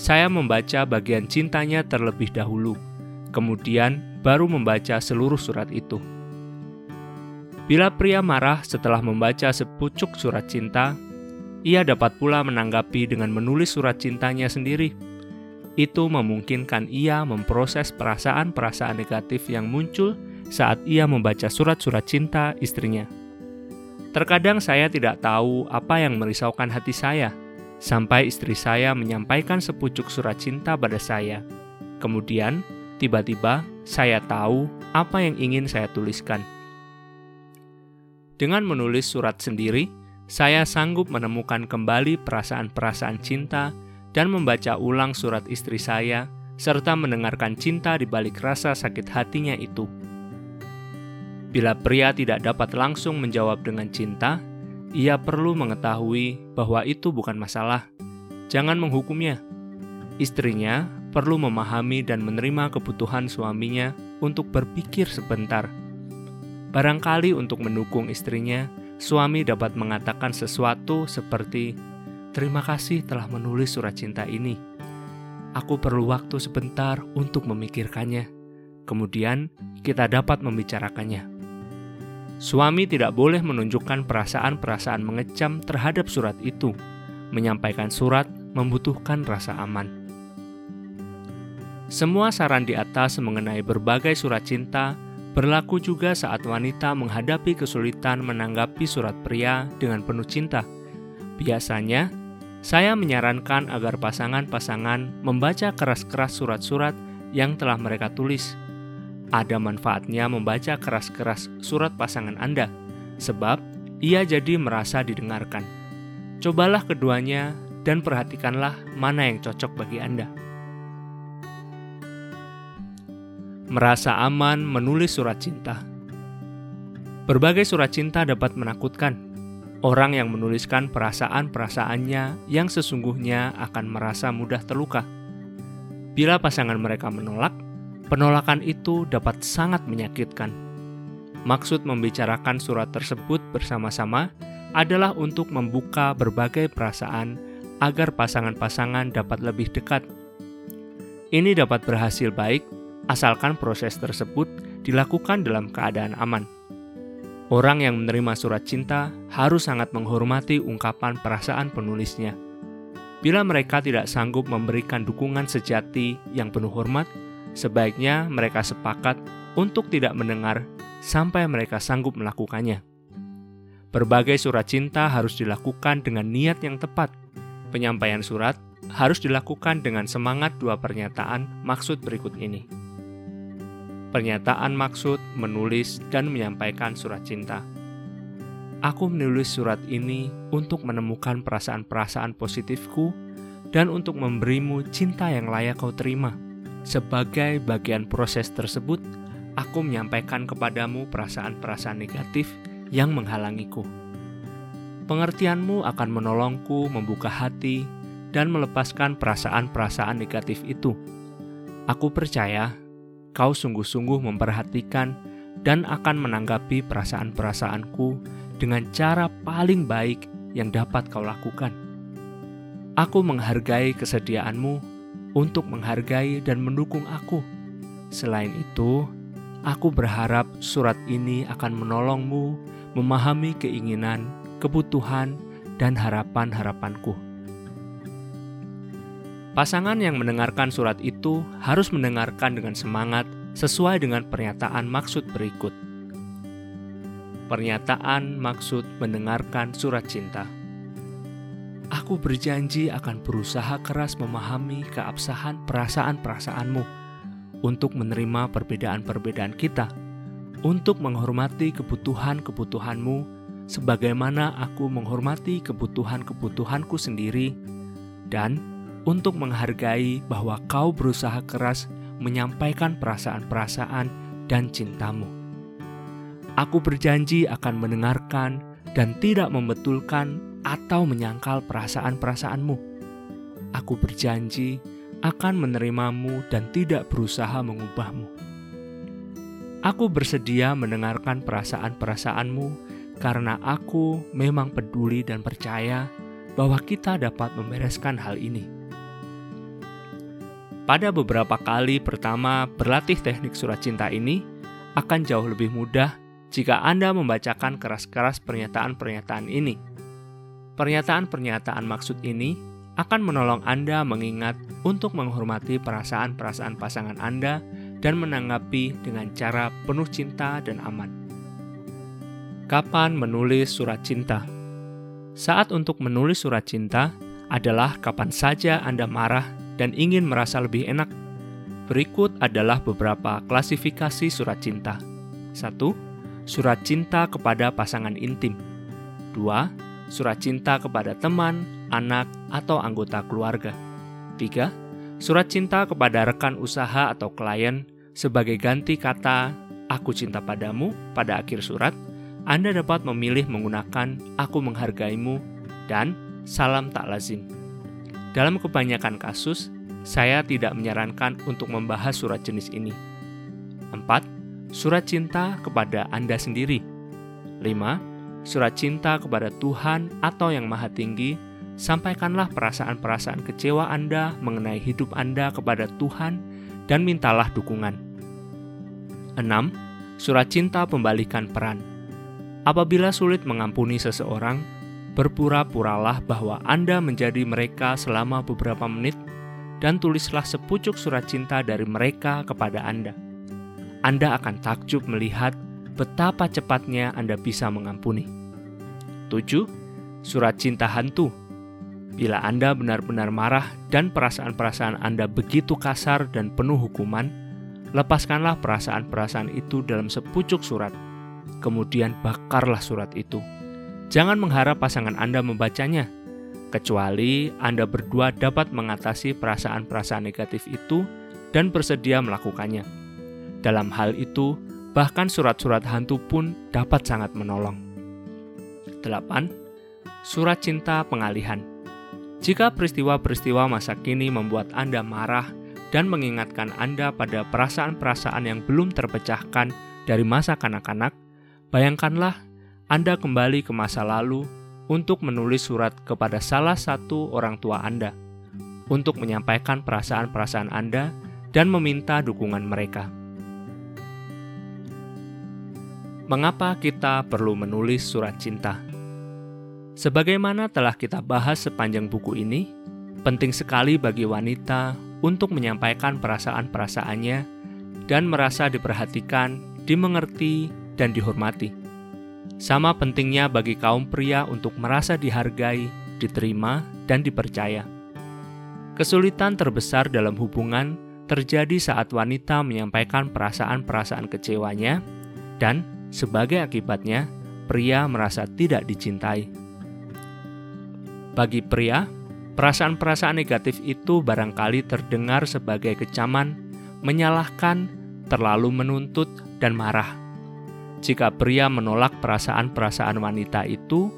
saya membaca bagian cintanya terlebih dahulu, kemudian baru membaca seluruh surat itu. Bila pria marah setelah membaca sepucuk surat cinta, ia dapat pula menanggapi dengan menulis surat cintanya sendiri itu memungkinkan ia memproses perasaan-perasaan negatif yang muncul saat ia membaca surat-surat cinta istrinya. Terkadang saya tidak tahu apa yang merisaukan hati saya, sampai istri saya menyampaikan sepucuk surat cinta pada saya. Kemudian, tiba-tiba saya tahu apa yang ingin saya tuliskan. Dengan menulis surat sendiri, saya sanggup menemukan kembali perasaan-perasaan cinta dan membaca ulang surat istri saya, serta mendengarkan cinta di balik rasa sakit hatinya itu. Bila pria tidak dapat langsung menjawab dengan cinta, ia perlu mengetahui bahwa itu bukan masalah. Jangan menghukumnya. Istrinya perlu memahami dan menerima kebutuhan suaminya untuk berpikir sebentar. Barangkali untuk mendukung istrinya, suami dapat mengatakan sesuatu seperti, Terima kasih telah menulis surat cinta ini. Aku perlu waktu sebentar untuk memikirkannya. Kemudian kita dapat membicarakannya. Suami tidak boleh menunjukkan perasaan-perasaan mengecam terhadap surat itu. Menyampaikan surat membutuhkan rasa aman. Semua saran di atas mengenai berbagai surat cinta berlaku juga saat wanita menghadapi kesulitan menanggapi surat pria dengan penuh cinta. Biasanya, saya menyarankan agar pasangan-pasangan membaca keras-keras surat-surat yang telah mereka tulis. Ada manfaatnya membaca keras-keras surat pasangan Anda, sebab ia jadi merasa didengarkan. Cobalah keduanya dan perhatikanlah mana yang cocok bagi Anda. Merasa aman menulis surat cinta. Berbagai surat cinta dapat menakutkan, Orang yang menuliskan perasaan-perasaannya yang sesungguhnya akan merasa mudah terluka. Bila pasangan mereka menolak, Penolakan itu dapat sangat menyakitkan. Maksud membicarakan surat tersebut bersama-sama adalah untuk membuka berbagai perasaan agar pasangan-pasangan dapat lebih dekat. Ini dapat berhasil baik asalkan proses tersebut dilakukan dalam keadaan aman. Orang yang menerima surat cinta harus sangat menghormati ungkapan perasaan penulisnya. Bila mereka tidak sanggup memberikan dukungan sejati yang penuh hormat, sebaiknya mereka sepakat untuk tidak mendengar sampai mereka sanggup melakukannya. Berbagai surat cinta harus dilakukan dengan niat yang tepat. Penyampaian surat harus dilakukan dengan semangat dua pernyataan maksud berikut ini pernyataan maksud, menulis, dan menyampaikan surat cinta. Aku menulis surat ini untuk menemukan perasaan-perasaan positifku dan untuk memberimu cinta yang layak kau terima. Sebagai bagian proses tersebut, aku menyampaikan kepadamu perasaan-perasaan negatif yang menghalangiku. Pengertianmu akan menolongku membuka hati dan melepaskan perasaan-perasaan negatif itu. Aku percaya kau sungguh-sungguh memperhatikan dan akan menanggapi perasaan-perasaanku dengan cara paling baik yang dapat kau lakukan. Aku menghargai kesediaanmu untuk menghargai dan mendukung aku. Selain itu, aku berharap surat ini akan menolongmu memahami keinginan, kebutuhan, dan harapan-harapanku. Pasangan yang mendengarkan surat itu harus mendengarkan dengan semangat sesuai dengan pernyataan maksud berikut. Pernyataan maksud mendengarkan surat cinta. Aku berjanji akan berusaha keras memahami keabsahan perasaan-perasaanmu untuk menerima perbedaan-perbedaan kita, untuk menghormati kebutuhan-kebutuhanmu sebagaimana aku menghormati kebutuhan-kebutuhanku sendiri, dan untuk menghargai bahwa kau berusaha keras menyampaikan perasaan-perasaan dan cintamu. Aku berjanji akan mendengarkan dan tidak membetulkan atau menyangkal perasaan-perasaanmu. Aku berjanji akan menerimamu dan tidak berusaha mengubahmu. Aku bersedia mendengarkan perasaan-perasaanmu karena aku memang peduli dan percaya bahwa kita dapat membereskan hal ini. Pada beberapa kali pertama berlatih teknik surat cinta ini, akan jauh lebih mudah jika Anda membacakan keras-keras pernyataan-pernyataan ini. Pernyataan-pernyataan maksud ini akan menolong Anda mengingat untuk menghormati perasaan-perasaan pasangan Anda dan menanggapi dengan cara penuh cinta dan aman. Kapan menulis surat cinta? Saat untuk menulis surat cinta adalah kapan saja Anda marah dan ingin merasa lebih enak. Berikut adalah beberapa klasifikasi surat cinta. 1. Surat cinta kepada pasangan intim. 2. Surat cinta kepada teman, anak, atau anggota keluarga. 3. Surat cinta kepada rekan usaha atau klien sebagai ganti kata "aku cinta padamu" pada akhir surat. Anda dapat memilih menggunakan "aku menghargaimu" dan "salam tak lazim". Dalam kebanyakan kasus, saya tidak menyarankan untuk membahas surat jenis ini. 4. Surat cinta kepada Anda sendiri. 5. Surat cinta kepada Tuhan atau Yang Maha Tinggi. Sampaikanlah perasaan-perasaan kecewa Anda mengenai hidup Anda kepada Tuhan dan mintalah dukungan. 6. Surat cinta pembalikan peran. Apabila sulit mengampuni seseorang, berpura-puralah bahwa Anda menjadi mereka selama beberapa menit dan tulislah sepucuk surat cinta dari mereka kepada Anda. Anda akan takjub melihat betapa cepatnya Anda bisa mengampuni. 7. Surat cinta hantu. Bila Anda benar-benar marah dan perasaan-perasaan Anda begitu kasar dan penuh hukuman, lepaskanlah perasaan-perasaan itu dalam sepucuk surat. Kemudian bakarlah surat itu Jangan mengharap pasangan Anda membacanya, kecuali Anda berdua dapat mengatasi perasaan-perasaan negatif itu dan bersedia melakukannya. Dalam hal itu, bahkan surat-surat hantu pun dapat sangat menolong. 8. Surat cinta pengalihan. Jika peristiwa-peristiwa masa kini membuat Anda marah dan mengingatkan Anda pada perasaan-perasaan yang belum terpecahkan dari masa kanak-kanak, bayangkanlah Anda kembali ke masa lalu untuk menulis surat kepada salah satu orang tua Anda untuk menyampaikan perasaan-perasaan Anda dan meminta dukungan mereka. Mengapa kita perlu menulis surat cinta? Sebagaimana telah kita bahas sepanjang buku ini, penting sekali bagi wanita untuk menyampaikan perasaan-perasaannya dan merasa diperhatikan, dimengerti, dan dihormati. Sama pentingnya bagi kaum pria untuk merasa dihargai, diterima, dan dipercaya. Kesulitan terbesar dalam hubungan terjadi saat wanita menyampaikan perasaan-perasaan kecewanya dan sebagai akibatnya, pria merasa tidak dicintai. Bagi pria, perasaan-perasaan negatif itu barangkali terdengar sebagai kecaman, menyalahkan, terlalu menuntut, dan marah. Jika pria menolak perasaan-perasaan wanita itu,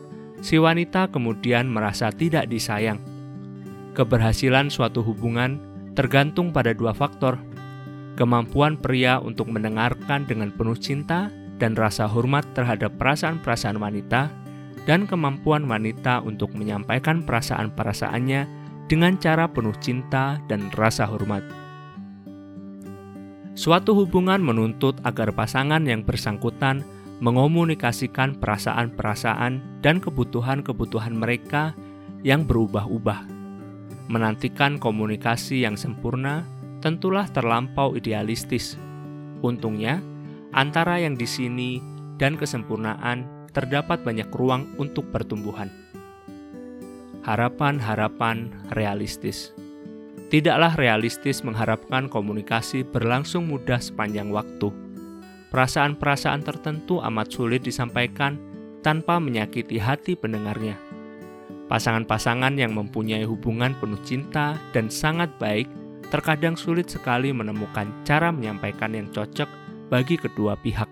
si wanita kemudian merasa tidak disayang. Keberhasilan suatu hubungan tergantung pada dua faktor: kemampuan pria untuk mendengarkan dengan penuh cinta dan rasa hormat terhadap perasaan-perasaan wanita, dan kemampuan wanita untuk menyampaikan perasaan-perasaannya dengan cara penuh cinta dan rasa hormat. Suatu hubungan menuntut agar pasangan yang bersangkutan mengomunikasikan perasaan-perasaan dan kebutuhan-kebutuhan mereka yang berubah-ubah. Menantikan komunikasi yang sempurna tentulah terlampau idealistis. Untungnya, antara yang di sini dan kesempurnaan terdapat banyak ruang untuk pertumbuhan. Harapan-harapan realistis. Tidaklah realistis mengharapkan komunikasi berlangsung mudah sepanjang waktu. Perasaan-perasaan tertentu amat sulit disampaikan tanpa menyakiti hati pendengarnya. Pasangan-pasangan yang mempunyai hubungan penuh cinta dan sangat baik terkadang sulit sekali menemukan cara menyampaikan yang cocok bagi kedua pihak.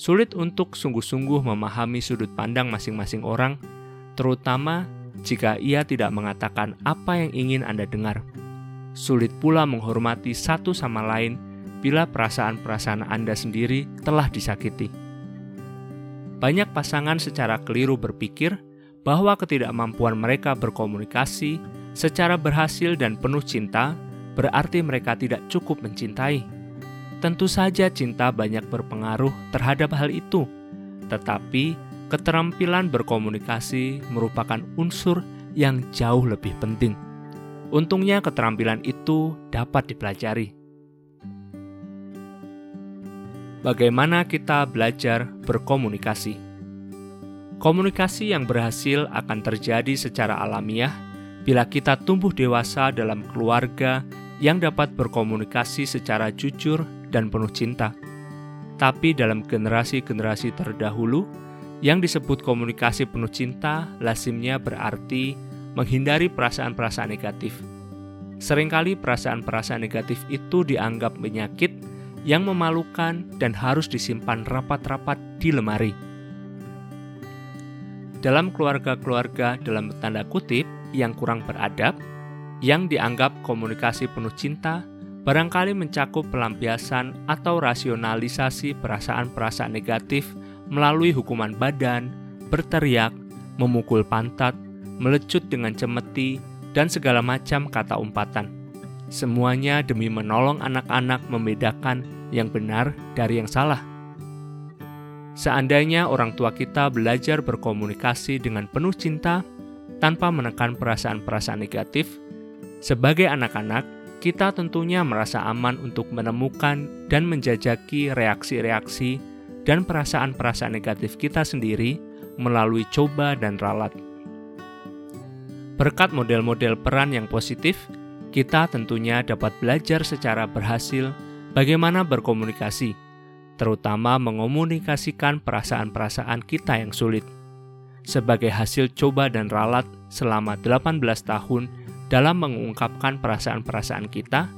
Sulit untuk sungguh-sungguh memahami sudut pandang masing-masing orang, terutama jika ia tidak mengatakan apa yang ingin Anda dengar. Sulit pula menghormati satu sama lain bila perasaan-perasaan Anda sendiri telah disakiti. Banyak pasangan secara keliru berpikir bahwa ketidakmampuan mereka berkomunikasi secara berhasil dan penuh cinta berarti mereka tidak cukup mencintai. Tentu saja cinta banyak berpengaruh terhadap hal itu, tetapi keterampilan berkomunikasi merupakan unsur yang jauh lebih penting. Untungnya, keterampilan itu dapat dipelajari. Bagaimana kita belajar berkomunikasi? Komunikasi yang berhasil akan terjadi secara alamiah bila kita tumbuh dewasa dalam keluarga yang dapat berkomunikasi secara jujur dan penuh cinta. Tapi dalam generasi-generasi terdahulu, yang disebut komunikasi penuh cinta lazimnya berarti menghindari perasaan-perasaan negatif. Seringkali perasaan-perasaan negatif itu dianggap penyakit yang memalukan dan harus disimpan rapat-rapat di lemari. Dalam keluarga-keluarga dalam tanda kutip yang kurang beradab, yang dianggap komunikasi penuh cinta barangkali mencakup pelampiasan atau rasionalisasi perasaan-perasaan negatif melalui hukuman badan, berteriak, memukul pantat, melecut dengan cemeti, dan segala macam kata umpatan. Semuanya demi menolong anak-anak membedakan yang benar dari yang salah. Seandainya orang tua kita belajar berkomunikasi dengan penuh cinta tanpa menekan perasaan-perasaan negatif, sebagai anak-anak kita tentunya merasa aman untuk menemukan dan menjajaki reaksi-reaksi dan perasaan-perasaan negatif kita sendiri melalui coba dan ralat. Berkat model-model peran yang positif, kita tentunya dapat belajar secara berhasil bagaimana berkomunikasi, terutama mengomunikasikan perasaan-perasaan kita yang sulit. Sebagai hasil coba dan ralat selama 18 tahun dalam mengungkapkan perasaan-perasaan kita,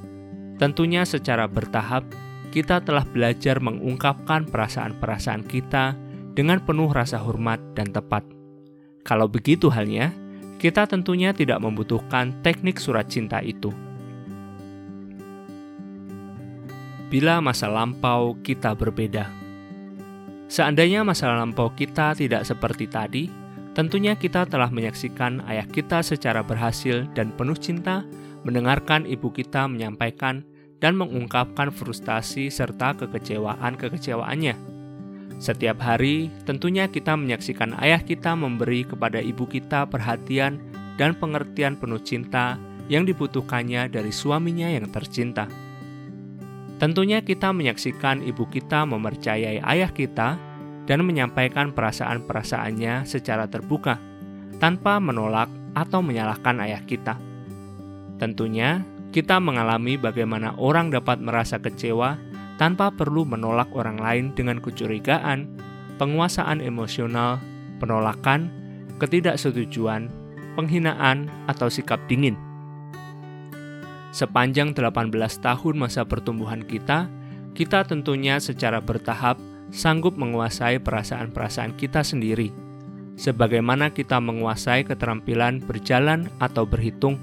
tentunya secara bertahap kita telah belajar mengungkapkan perasaan-perasaan kita dengan penuh rasa hormat dan tepat. Kalau begitu halnya, kita tentunya tidak membutuhkan teknik surat cinta itu. bila masa lampau kita berbeda. Seandainya masa lampau kita tidak seperti tadi, tentunya kita telah menyaksikan ayah kita secara berhasil dan penuh cinta mendengarkan ibu kita menyampaikan dan mengungkapkan frustasi serta kekecewaan-kekecewaannya. Setiap hari, tentunya kita menyaksikan ayah kita memberi kepada ibu kita perhatian dan pengertian penuh cinta yang dibutuhkannya dari suaminya yang tercinta. Tentunya kita menyaksikan ibu kita mempercayai ayah kita dan menyampaikan perasaan-perasaannya secara terbuka, tanpa menolak atau menyalahkan ayah kita. Tentunya, kita mengalami bagaimana orang dapat merasa kecewa tanpa perlu menolak orang lain dengan kecurigaan, penguasaan emosional, penolakan, ketidaksetujuan, penghinaan, atau sikap dingin. Sepanjang 18 tahun masa pertumbuhan kita, kita tentunya secara bertahap sanggup menguasai perasaan-perasaan kita sendiri. Sebagaimana kita menguasai keterampilan berjalan atau berhitung,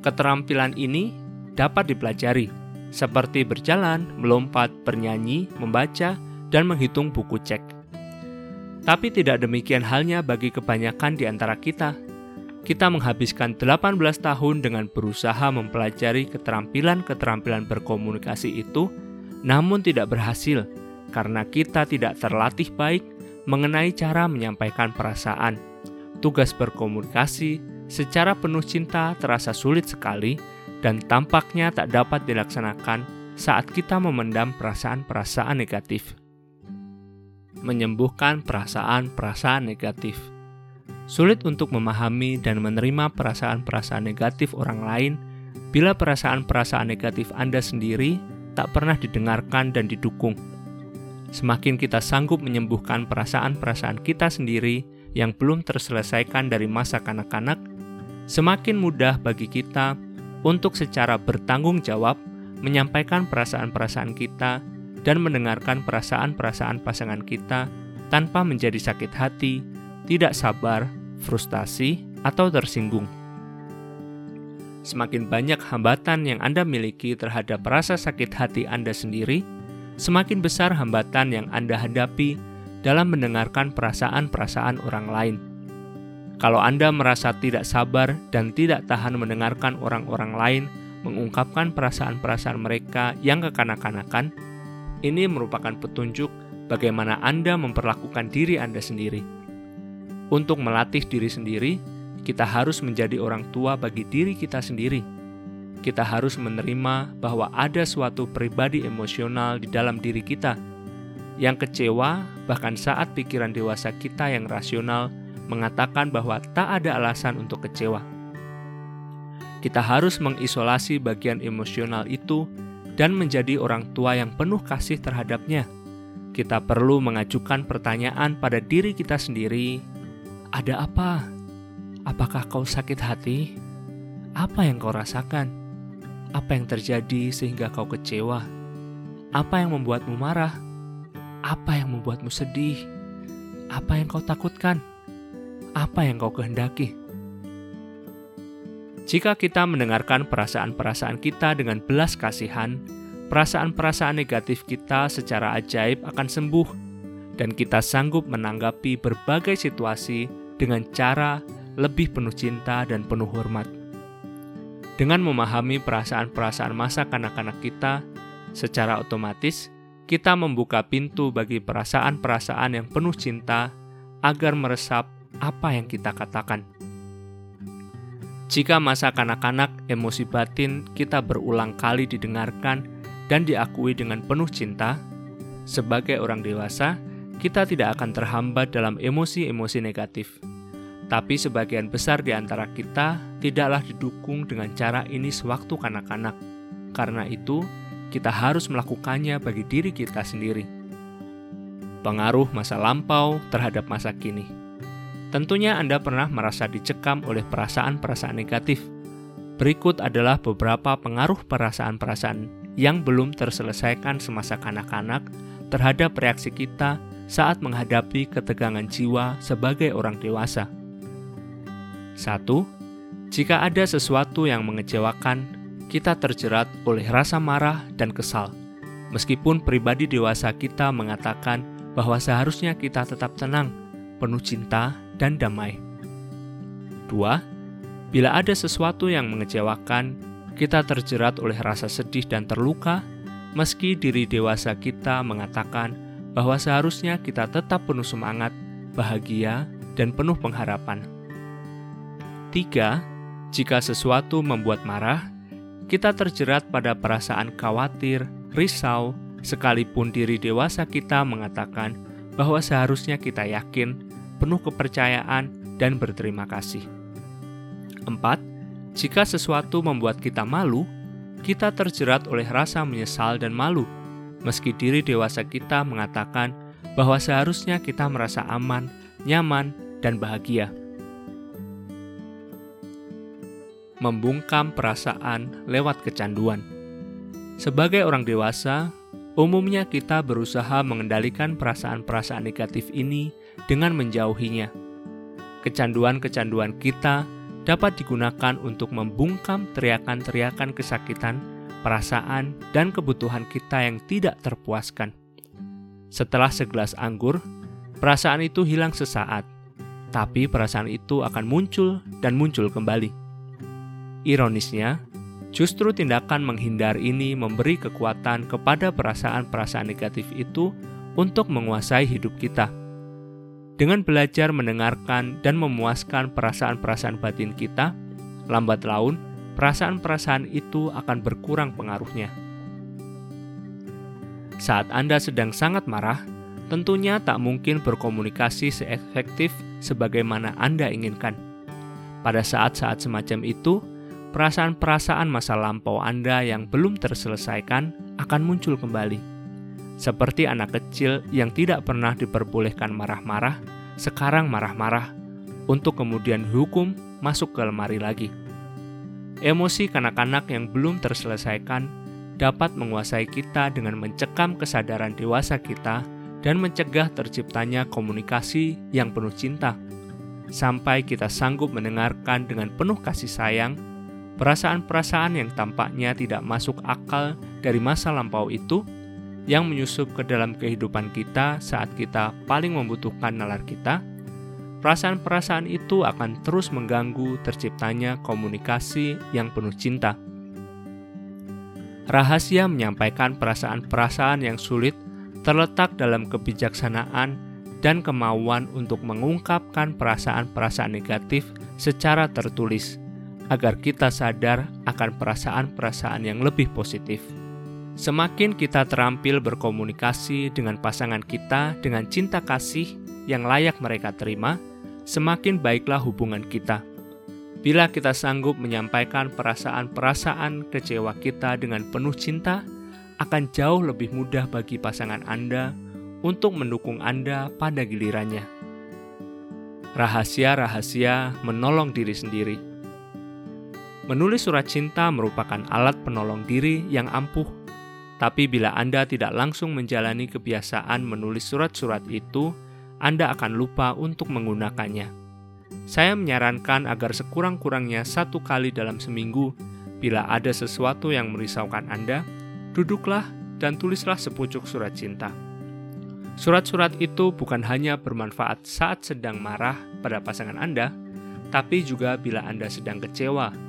keterampilan ini dapat dipelajari, seperti berjalan, melompat, bernyanyi, membaca, dan menghitung buku cek. Tapi tidak demikian halnya bagi kebanyakan di antara kita kita menghabiskan 18 tahun dengan berusaha mempelajari keterampilan-keterampilan berkomunikasi itu, namun tidak berhasil karena kita tidak terlatih baik mengenai cara menyampaikan perasaan. Tugas berkomunikasi secara penuh cinta terasa sulit sekali dan tampaknya tak dapat dilaksanakan saat kita memendam perasaan-perasaan negatif. Menyembuhkan perasaan-perasaan negatif Sulit untuk memahami dan menerima perasaan-perasaan negatif orang lain bila perasaan-perasaan negatif Anda sendiri tak pernah didengarkan dan didukung. Semakin kita sanggup menyembuhkan perasaan-perasaan kita sendiri yang belum terselesaikan dari masa kanak-kanak, semakin mudah bagi kita untuk secara bertanggung jawab menyampaikan perasaan-perasaan kita dan mendengarkan perasaan-perasaan pasangan kita tanpa menjadi sakit hati tidak sabar, frustasi, atau tersinggung. Semakin banyak hambatan yang Anda miliki terhadap rasa sakit hati Anda sendiri, semakin besar hambatan yang Anda hadapi dalam mendengarkan perasaan-perasaan orang lain. Kalau Anda merasa tidak sabar dan tidak tahan mendengarkan orang-orang lain mengungkapkan perasaan-perasaan mereka yang kekanak-kanakan, ini merupakan petunjuk bagaimana Anda memperlakukan diri Anda sendiri. Untuk melatih diri sendiri, kita harus menjadi orang tua bagi diri kita sendiri. Kita harus menerima bahwa ada suatu pribadi emosional di dalam diri kita yang kecewa, bahkan saat pikiran dewasa kita yang rasional mengatakan bahwa tak ada alasan untuk kecewa. Kita harus mengisolasi bagian emosional itu dan menjadi orang tua yang penuh kasih terhadapnya. Kita perlu mengajukan pertanyaan pada diri kita sendiri ada apa? Apakah kau sakit hati? Apa yang kau rasakan? Apa yang terjadi sehingga kau kecewa? Apa yang membuatmu marah? Apa yang membuatmu sedih? Apa yang kau takutkan? Apa yang kau kehendaki? Jika kita mendengarkan perasaan-perasaan kita dengan belas kasihan, perasaan-perasaan negatif kita secara ajaib akan sembuh, dan kita sanggup menanggapi berbagai situasi dengan cara lebih penuh cinta dan penuh hormat. Dengan memahami perasaan-perasaan masa kanak-kanak kita, secara otomatis kita membuka pintu bagi perasaan-perasaan yang penuh cinta agar meresap apa yang kita katakan. Jika masa kanak-kanak emosi batin kita berulang kali didengarkan dan diakui dengan penuh cinta, sebagai orang dewasa, kita tidak akan terhambat dalam emosi-emosi negatif. Tapi sebagian besar di antara kita tidaklah didukung dengan cara ini sewaktu kanak-kanak. Karena itu, kita harus melakukannya bagi diri kita sendiri. Pengaruh masa lampau terhadap masa kini. Tentunya Anda pernah merasa dicekam oleh perasaan-perasaan negatif. Berikut adalah beberapa pengaruh perasaan-perasaan yang belum terselesaikan semasa kanak-kanak terhadap reaksi kita saat menghadapi ketegangan jiwa sebagai orang dewasa. 1. Jika ada sesuatu yang mengecewakan, kita terjerat oleh rasa marah dan kesal. Meskipun pribadi dewasa kita mengatakan bahwa seharusnya kita tetap tenang, penuh cinta, dan damai. 2. Bila ada sesuatu yang mengecewakan, kita terjerat oleh rasa sedih dan terluka, meski diri dewasa kita mengatakan bahwa seharusnya kita tetap penuh semangat, bahagia, dan penuh pengharapan. 3. Jika sesuatu membuat marah, kita terjerat pada perasaan khawatir, risau, sekalipun diri dewasa kita mengatakan bahwa seharusnya kita yakin, penuh kepercayaan, dan berterima kasih. 4. Jika sesuatu membuat kita malu, kita terjerat oleh rasa menyesal dan malu, meski diri dewasa kita mengatakan bahwa seharusnya kita merasa aman, nyaman, dan bahagia. Membungkam perasaan lewat kecanduan. Sebagai orang dewasa, umumnya kita berusaha mengendalikan perasaan-perasaan negatif ini dengan menjauhinya. Kecanduan-kecanduan kita dapat digunakan untuk membungkam teriakan-teriakan kesakitan, perasaan, dan kebutuhan kita yang tidak terpuaskan. Setelah segelas anggur, perasaan itu hilang sesaat, tapi perasaan itu akan muncul dan muncul kembali. Ironisnya, Justru tindakan menghindar ini memberi kekuatan kepada perasaan-perasaan negatif itu untuk menguasai hidup kita. Dengan belajar mendengarkan dan memuaskan perasaan-perasaan batin kita, lambat laun perasaan-perasaan itu akan berkurang pengaruhnya. Saat Anda sedang sangat marah, tentunya tak mungkin berkomunikasi seefektif sebagaimana Anda inginkan. Pada saat-saat semacam itu, perasaan-perasaan masa lampau Anda yang belum terselesaikan akan muncul kembali. Seperti anak kecil yang tidak pernah diperbolehkan marah-marah, sekarang marah-marah, untuk kemudian hukum masuk ke lemari lagi. Emosi kanak-kanak yang belum terselesaikan dapat menguasai kita dengan mencekam kesadaran dewasa kita dan mencegah terciptanya komunikasi yang penuh cinta, sampai kita sanggup mendengarkan dengan penuh kasih sayang perasaan-perasaan yang tampaknya tidak masuk akal dari masa lampau itu yang menyusup ke dalam kehidupan kita saat kita paling membutuhkan nalar kita, perasaan-perasaan itu akan terus mengganggu terciptanya komunikasi yang penuh cinta. Rahasia menyampaikan perasaan-perasaan yang sulit terletak dalam kebijaksanaan dan kemauan untuk mengungkapkan perasaan-perasaan negatif secara tertulis agar kita sadar akan perasaan-perasaan yang lebih positif. Semakin kita terampil berkomunikasi dengan pasangan kita dengan cinta kasih yang layak mereka terima, semakin baiklah hubungan kita. Bila kita sanggup menyampaikan perasaan-perasaan kecewa kita dengan penuh cinta, akan jauh lebih mudah bagi pasangan Anda untuk mendukung Anda pada gilirannya. Rahasia-rahasia menolong diri sendiri. Menulis surat cinta merupakan alat penolong diri yang ampuh, tapi bila Anda tidak langsung menjalani kebiasaan menulis surat-surat itu, Anda akan lupa untuk menggunakannya. Saya menyarankan agar sekurang-kurangnya satu kali dalam seminggu, bila ada sesuatu yang merisaukan Anda, duduklah dan tulislah sepucuk surat cinta. Surat-surat itu bukan hanya bermanfaat saat sedang marah pada pasangan Anda, tapi juga bila Anda sedang kecewa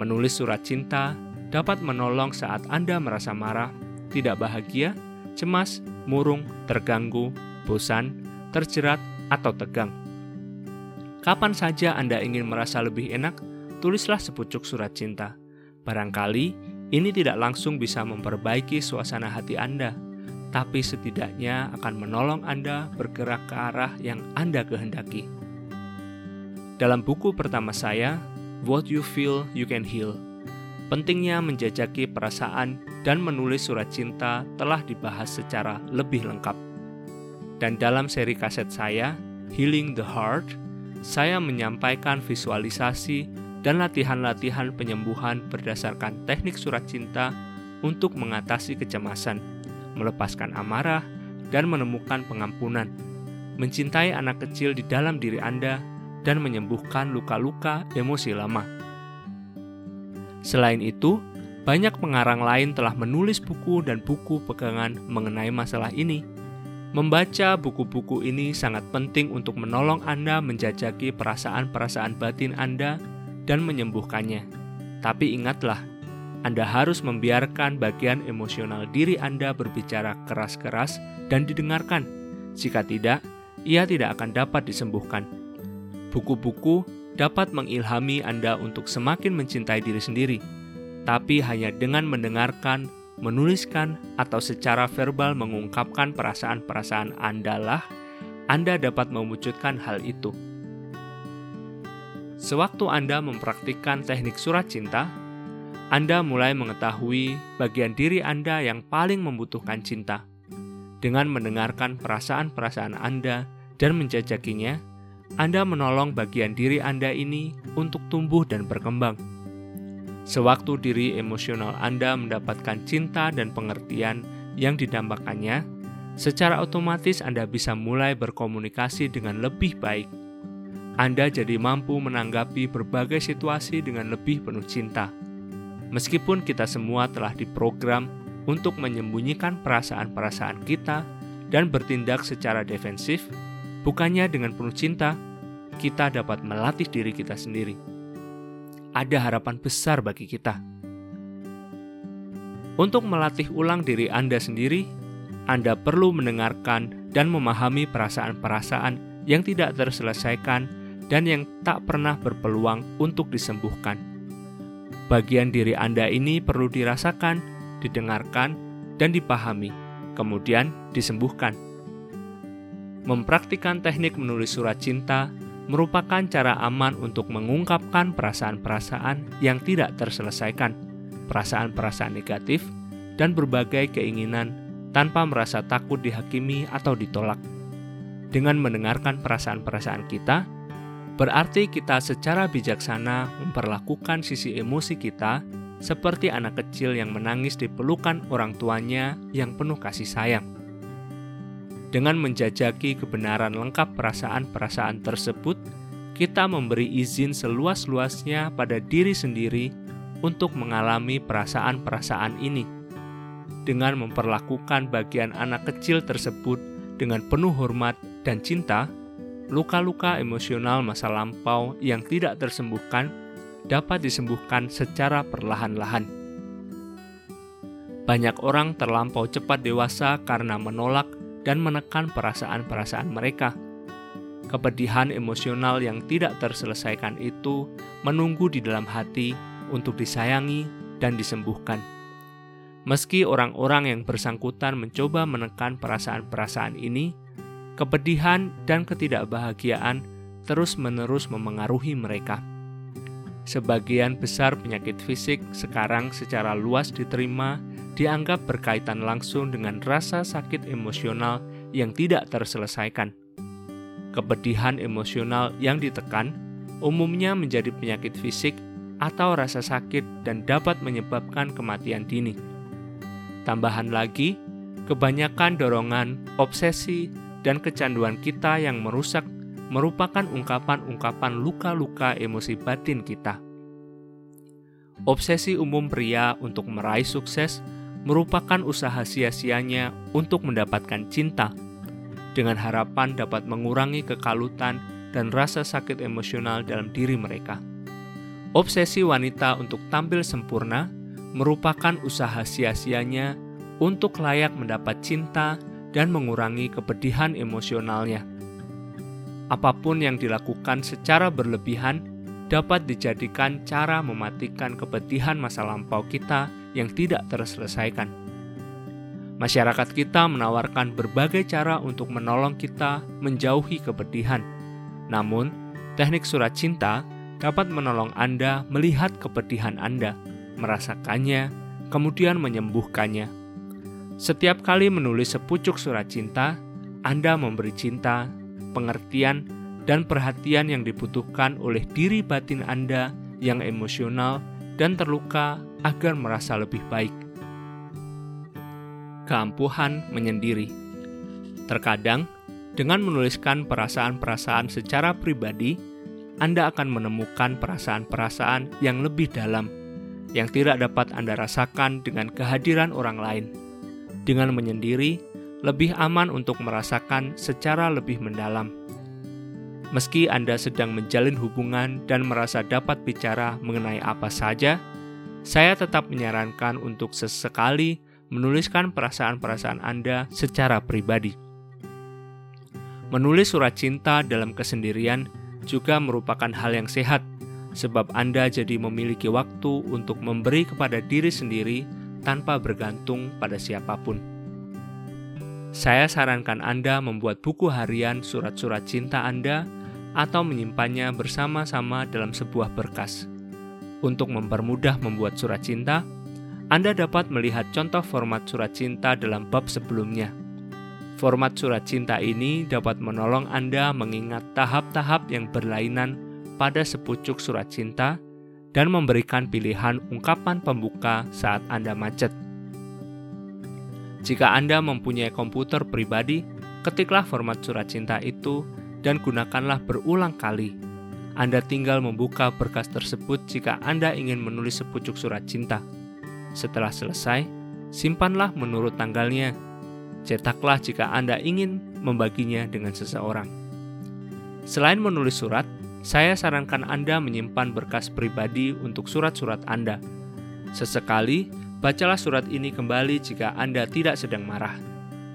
Menulis surat cinta dapat menolong saat Anda merasa marah, tidak bahagia, cemas, murung, terganggu, bosan, terjerat, atau tegang. Kapan saja Anda ingin merasa lebih enak, tulislah sepucuk surat cinta. Barangkali ini tidak langsung bisa memperbaiki suasana hati Anda, tapi setidaknya akan menolong Anda bergerak ke arah yang Anda kehendaki. Dalam buku pertama saya, What you feel, you can heal. Pentingnya menjajaki perasaan dan menulis surat cinta telah dibahas secara lebih lengkap. Dan dalam seri kaset saya, Healing the Heart, saya menyampaikan visualisasi dan latihan-latihan penyembuhan berdasarkan teknik surat cinta untuk mengatasi kecemasan, melepaskan amarah, dan menemukan pengampunan. Mencintai anak kecil di dalam diri Anda dan menyembuhkan luka-luka emosi lama. Selain itu, Banyak pengarang lain telah menulis buku dan buku pegangan mengenai masalah ini. Membaca buku-buku ini sangat penting untuk menolong Anda menjajaki perasaan-perasaan batin Anda dan menyembuhkannya. Tapi ingatlah, Anda harus membiarkan bagian emosional diri Anda berbicara keras-keras dan didengarkan. Jika tidak, ia tidak akan dapat disembuhkan. Buku-buku dapat mengilhami Anda untuk semakin mencintai diri sendiri, tapi hanya dengan mendengarkan, menuliskan, atau secara verbal mengungkapkan perasaan-perasaan Anda lah Anda dapat mewujudkan hal itu. Sewaktu Anda mempraktikkan teknik surat cinta, Anda mulai mengetahui bagian diri Anda yang paling membutuhkan cinta. Dengan mendengarkan perasaan-perasaan Anda dan menjajakinya, Anda menolong bagian diri Anda ini untuk tumbuh dan berkembang. Sewaktu diri emosional Anda mendapatkan cinta dan pengertian yang didambakannya, secara otomatis Anda bisa mulai berkomunikasi dengan lebih baik anda jadi mampu menanggapi berbagai situasi dengan lebih penuh cinta. Meskipun kita semua telah diprogram untuk menyembunyikan perasaan-perasaan kita dan bertindak secara defensif, bukannya dengan penuh cinta, kita dapat melatih diri kita sendiri. Ada harapan besar bagi kita. Untuk melatih ulang diri Anda sendiri, Anda perlu mendengarkan dan memahami perasaan-perasaan yang tidak terselesaikan dan yang tak pernah berpeluang untuk disembuhkan. Bagian diri Anda ini perlu dirasakan, didengarkan, dan dipahami, kemudian disembuhkan. Mempraktikkan teknik menulis surat cinta merupakan cara aman untuk mengungkapkan perasaan-perasaan yang tidak terselesaikan, perasaan-perasaan negatif, dan berbagai keinginan tanpa merasa takut dihakimi atau ditolak. Dengan mendengarkan perasaan-perasaan kita, Berarti kita secara bijaksana memperlakukan sisi emosi kita seperti anak kecil yang menangis di pelukan orang tuanya yang penuh kasih sayang. Dengan menjajaki kebenaran lengkap perasaan-perasaan tersebut, kita memberi izin seluas-luasnya pada diri sendiri untuk mengalami perasaan-perasaan ini. Dengan memperlakukan bagian anak kecil tersebut dengan penuh hormat dan cinta, luka-luka emosional masa lampau yang tidak tersembuhkan dapat disembuhkan secara perlahan-lahan. Banyak orang terlampau cepat dewasa karena menolak dan menekan perasaan-perasaan mereka. Kepedihan emosional yang tidak terselesaikan itu menunggu di dalam hati untuk disayangi dan disembuhkan. Meski orang-orang yang bersangkutan mencoba menekan perasaan-perasaan ini, kepedihan, dan ketidakbahagiaan terus-menerus memengaruhi mereka. Sebagian besar penyakit fisik sekarang secara luas diterima dianggap berkaitan langsung dengan rasa sakit emosional yang tidak terselesaikan. Kepedihan emosional yang ditekan umumnya menjadi penyakit fisik atau rasa sakit dan dapat menyebabkan kematian dini. Tambahan lagi, kebanyakan dorongan, obsesi, dan kecanduan kita yang merusak merupakan ungkapan-ungkapan luka-luka emosi batin kita. Obsesi umum pria untuk meraih sukses merupakan usaha sia-sianya untuk mendapatkan cinta, dengan harapan dapat mengurangi kekalutan dan rasa sakit emosional dalam diri mereka. Obsesi wanita untuk tampil sempurna merupakan usaha sia-sianya untuk layak mendapat cinta dan mengurangi kepedihan emosionalnya. Apa pun yang dilakukan secara berlebihan dapat dijadikan cara mematikan kepedihan masa lampau kita yang tidak terselesaikan. Masyarakat kita menawarkan berbagai cara untuk menolong kita menjauhi kepedihan. Namun, teknik surat cinta dapat menolong Anda melihat kepedihan Anda, merasakannya, kemudian menyembuhkannya setiap kali menulis sepucuk surat cinta, Anda memberi cinta, pengertian, dan perhatian yang dibutuhkan oleh diri batin Anda yang emosional dan terluka agar merasa lebih baik. Keampuhan menyendiri. Terkadang, dengan menuliskan perasaan-perasaan secara pribadi, Anda akan menemukan perasaan-perasaan yang lebih dalam yang tidak dapat Anda rasakan dengan kehadiran orang lain. Dengan menyendiri, lebih aman untuk merasakan secara lebih mendalam. Meski Anda sedang menjalin hubungan dan merasa dapat bicara mengenai apa saja, saya tetap menyarankan untuk sesekali menuliskan perasaan-perasaan Anda secara pribadi. Menulis surat cinta dalam kesendirian juga merupakan hal yang sehat sebab Anda jadi memiliki waktu untuk memberi kepada diri sendiri tanpa bergantung pada siapa pun. Saya sarankan Anda membuat buku harian surat-surat cinta Anda atau menyimpannya bersama-sama dalam sebuah berkas. Untuk mempermudah membuat surat cinta, Anda dapat melihat contoh format surat cinta dalam bab sebelumnya. Format surat cinta ini dapat menolong Anda mengingat tahap-tahap yang berlainan pada sepucuk surat cinta dan memberikan pilihan ungkapan pembuka saat Anda macet. Jika Anda mempunyai komputer pribadi, ketiklah format surat cinta itu dan gunakanlah berulang kali. Anda tinggal membuka berkas tersebut jika Anda ingin menulis sepucuk surat cinta. Setelah selesai, simpanlah menurut tanggalnya. Cetaklah jika Anda ingin membaginya dengan seseorang. Selain menulis surat, saya sarankan Anda menyimpan berkas pribadi untuk surat-surat Anda. Sesekali, bacalah surat ini kembali jika Anda tidak sedang marah.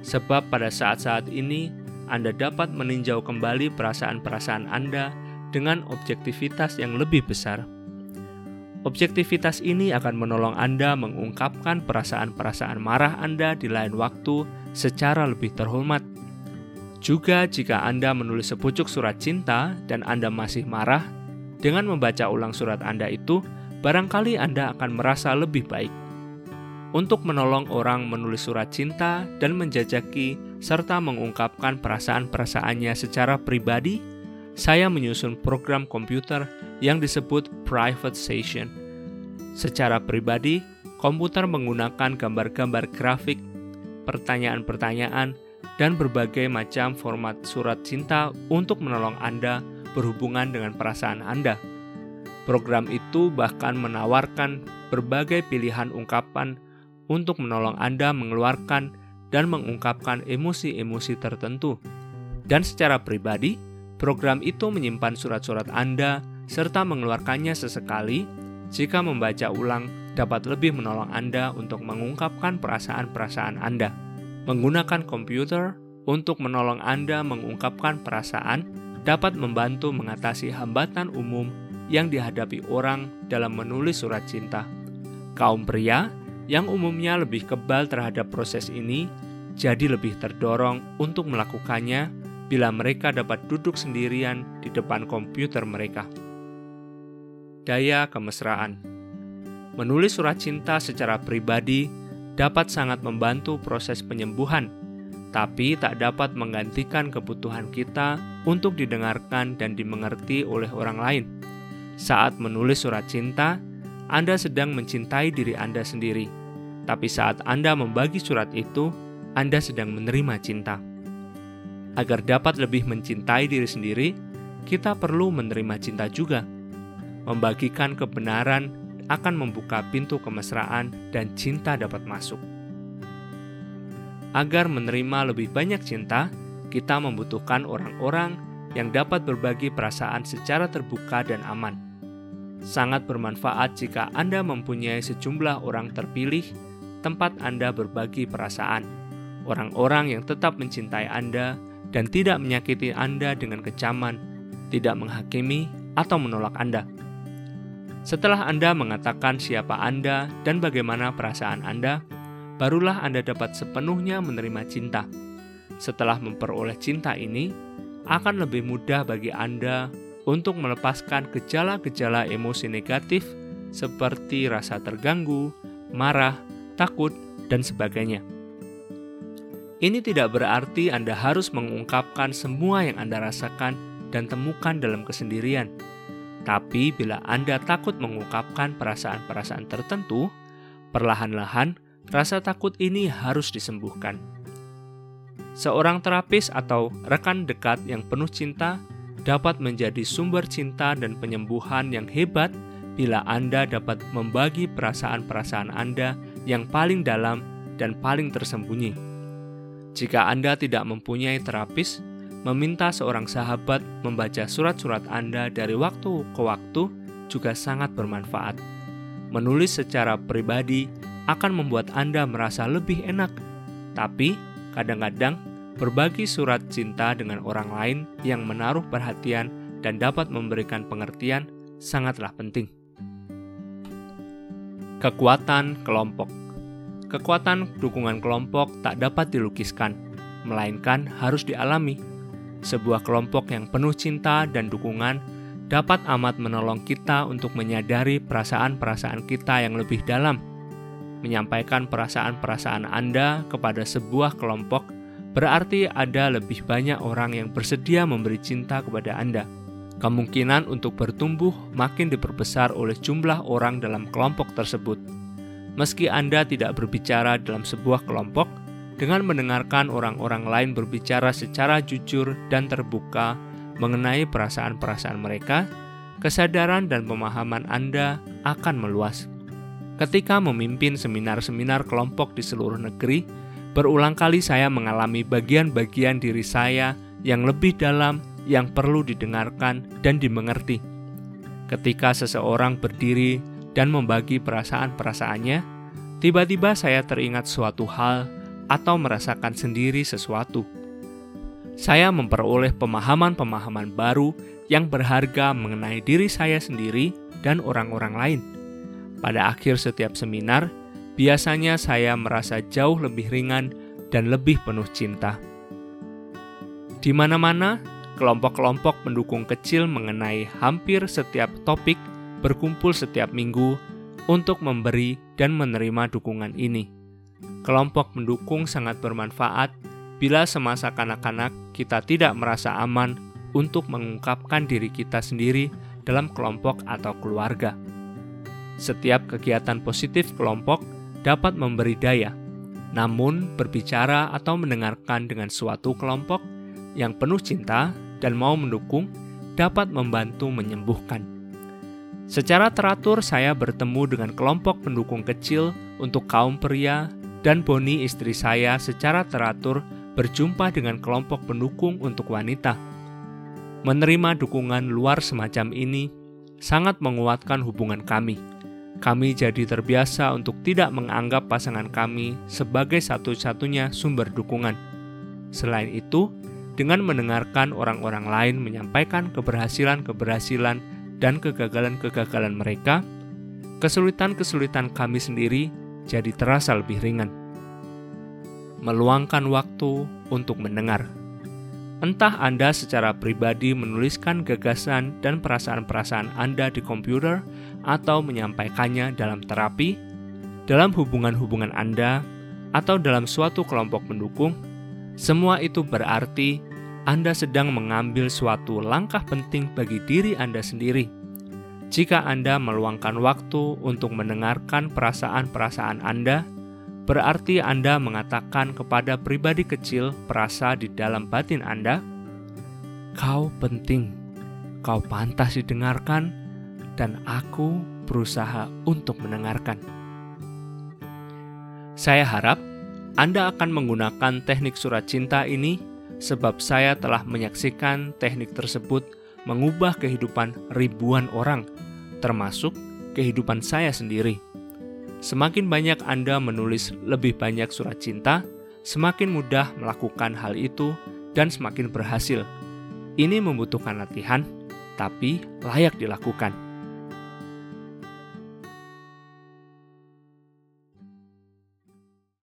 Sebab pada saat-saat ini, Anda dapat meninjau kembali perasaan-perasaan Anda dengan objektivitas yang lebih besar. Objektivitas ini akan menolong Anda mengungkapkan perasaan-perasaan marah Anda di lain waktu secara lebih terhormat juga jika Anda menulis sepucuk surat cinta dan Anda masih marah, dengan membaca ulang surat Anda itu, barangkali Anda akan merasa lebih baik. Untuk menolong orang menulis surat cinta dan menjajaki serta mengungkapkan perasaan-perasaannya secara pribadi, saya menyusun program komputer yang disebut Private Session. Secara pribadi, komputer menggunakan gambar-gambar grafik, pertanyaan-pertanyaan, dan berbagai macam format surat cinta untuk menolong Anda berhubungan dengan perasaan Anda. Program itu bahkan menawarkan berbagai pilihan ungkapan untuk menolong Anda mengeluarkan dan mengungkapkan emosi-emosi tertentu. Dan secara pribadi, program itu menyimpan surat-surat Anda serta mengeluarkannya sesekali jika membaca ulang dapat lebih menolong Anda untuk mengungkapkan perasaan-perasaan Anda. Menggunakan komputer untuk menolong Anda mengungkapkan perasaan dapat membantu mengatasi hambatan umum yang dihadapi orang dalam menulis surat cinta. Kaum pria yang umumnya lebih kebal terhadap proses ini jadi lebih terdorong untuk melakukannya bila mereka dapat duduk sendirian di depan komputer mereka. Daya kemesraan menulis surat cinta secara pribadi dapat sangat membantu proses penyembuhan, tapi tak dapat menggantikan kebutuhan kita untuk didengarkan dan dimengerti oleh orang lain. Saat menulis surat cinta, Anda sedang mencintai diri Anda sendiri, tapi saat Anda membagi surat itu, Anda sedang menerima cinta. Agar dapat lebih mencintai diri sendiri, kita perlu menerima cinta juga, membagikan kebenaran akan membuka pintu kemesraan dan cinta dapat masuk. Agar menerima lebih banyak cinta, kita membutuhkan orang-orang yang dapat berbagi perasaan secara terbuka dan aman. Sangat bermanfaat jika Anda mempunyai sejumlah orang terpilih tempat Anda berbagi perasaan, orang-orang yang tetap mencintai Anda dan tidak menyakiti Anda dengan kecaman, tidak menghakimi atau menolak Anda. Setelah Anda mengatakan siapa Anda dan bagaimana perasaan Anda, barulah Anda dapat sepenuhnya menerima cinta. Setelah memperoleh cinta ini, akan lebih mudah bagi Anda untuk melepaskan gejala-gejala emosi negatif seperti rasa terganggu, marah, takut, dan sebagainya. Ini tidak berarti Anda harus mengungkapkan semua yang Anda rasakan dan temukan dalam kesendirian tapi bila Anda takut mengungkapkan perasaan-perasaan tertentu, perlahan-lahan rasa takut ini harus disembuhkan. Seorang terapis atau rekan dekat yang penuh cinta dapat menjadi sumber cinta dan penyembuhan yang hebat bila Anda dapat membagi perasaan-perasaan Anda yang paling dalam dan paling tersembunyi. Jika Anda tidak mempunyai terapis, meminta seorang sahabat membaca surat-surat Anda dari waktu ke waktu juga sangat bermanfaat. Menulis secara pribadi akan membuat Anda merasa lebih enak, tapi kadang-kadang berbagi surat cinta dengan orang lain yang menaruh perhatian dan dapat memberikan pengertian sangatlah penting. Kekuatan kelompok Kekuatan dukungan kelompok tak dapat dilukiskan, melainkan harus dialami. Sebuah kelompok yang penuh cinta dan dukungan dapat amat menolong kita untuk menyadari perasaan-perasaan kita yang lebih dalam. Menyampaikan perasaan-perasaan Anda kepada sebuah kelompok berarti ada lebih banyak orang yang bersedia memberi cinta kepada Anda. Kemungkinan untuk bertumbuh makin diperbesar oleh jumlah orang dalam kelompok tersebut. Meski Anda tidak berbicara dalam sebuah kelompok, dengan mendengarkan orang-orang lain berbicara secara jujur dan terbuka mengenai perasaan-perasaan mereka, kesadaran dan pemahaman Anda akan meluas. Ketika memimpin seminar-seminar kelompok di seluruh negeri, Berulang kali saya mengalami bagian-bagian diri saya yang lebih dalam yang perlu didengarkan dan dimengerti. Ketika seseorang berdiri dan membagi perasaan-perasaannya, tiba-tiba saya teringat suatu hal atau merasakan sendiri sesuatu. Saya memperoleh pemahaman-pemahaman baru yang berharga mengenai diri saya sendiri dan orang-orang lain. Pada akhir setiap seminar, biasanya saya merasa jauh lebih ringan dan lebih penuh cinta. Di mana-mana, kelompok-kelompok pendukung kecil mengenai hampir setiap topik berkumpul setiap minggu untuk memberi dan menerima dukungan ini. Kelompok pendukung sangat bermanfaat bila semasa kanak-kanak kita tidak merasa aman untuk mengungkapkan diri kita sendiri dalam kelompok atau keluarga. Setiap kegiatan positif kelompok dapat memberi daya, namun berbicara atau mendengarkan dengan suatu kelompok yang penuh cinta dan mau mendukung dapat membantu menyembuhkan. Secara teratur, saya bertemu dengan kelompok pendukung kecil untuk kaum pria, dan Boni, istri saya, secara teratur berjumpa dengan kelompok pendukung untuk wanita. Menerima dukungan luar semacam ini sangat menguatkan hubungan kami kami jadi terbiasa untuk tidak menganggap pasangan kami sebagai satu-satunya sumber dukungan. Selain itu, dengan mendengarkan orang-orang lain menyampaikan keberhasilan-keberhasilan dan kegagalan-kegagalan mereka, kesulitan-kesulitan kami sendiri jadi terasa lebih ringan. Meluangkan waktu untuk mendengar. Entah Anda secara pribadi menuliskan gagasan dan perasaan-perasaan Anda di komputer atau menyampaikannya dalam terapi, dalam hubungan-hubungan Anda, atau dalam suatu kelompok pendukung, semua itu berarti Anda sedang mengambil suatu langkah penting bagi diri Anda sendiri. Jika Anda meluangkan waktu untuk mendengarkan perasaan-perasaan Anda, berarti Anda mengatakan kepada pribadi kecil perasa di dalam batin Anda, "Kau penting, kau pantas didengarkan." dan aku berusaha untuk mendengarkan. Saya harap Anda akan menggunakan teknik surat cinta ini sebab saya telah menyaksikan teknik tersebut mengubah kehidupan ribuan orang, termasuk kehidupan saya sendiri. Semakin banyak Anda menulis lebih banyak surat cinta, semakin mudah melakukan hal itu dan semakin berhasil. Ini membutuhkan latihan, tapi layak dilakukan.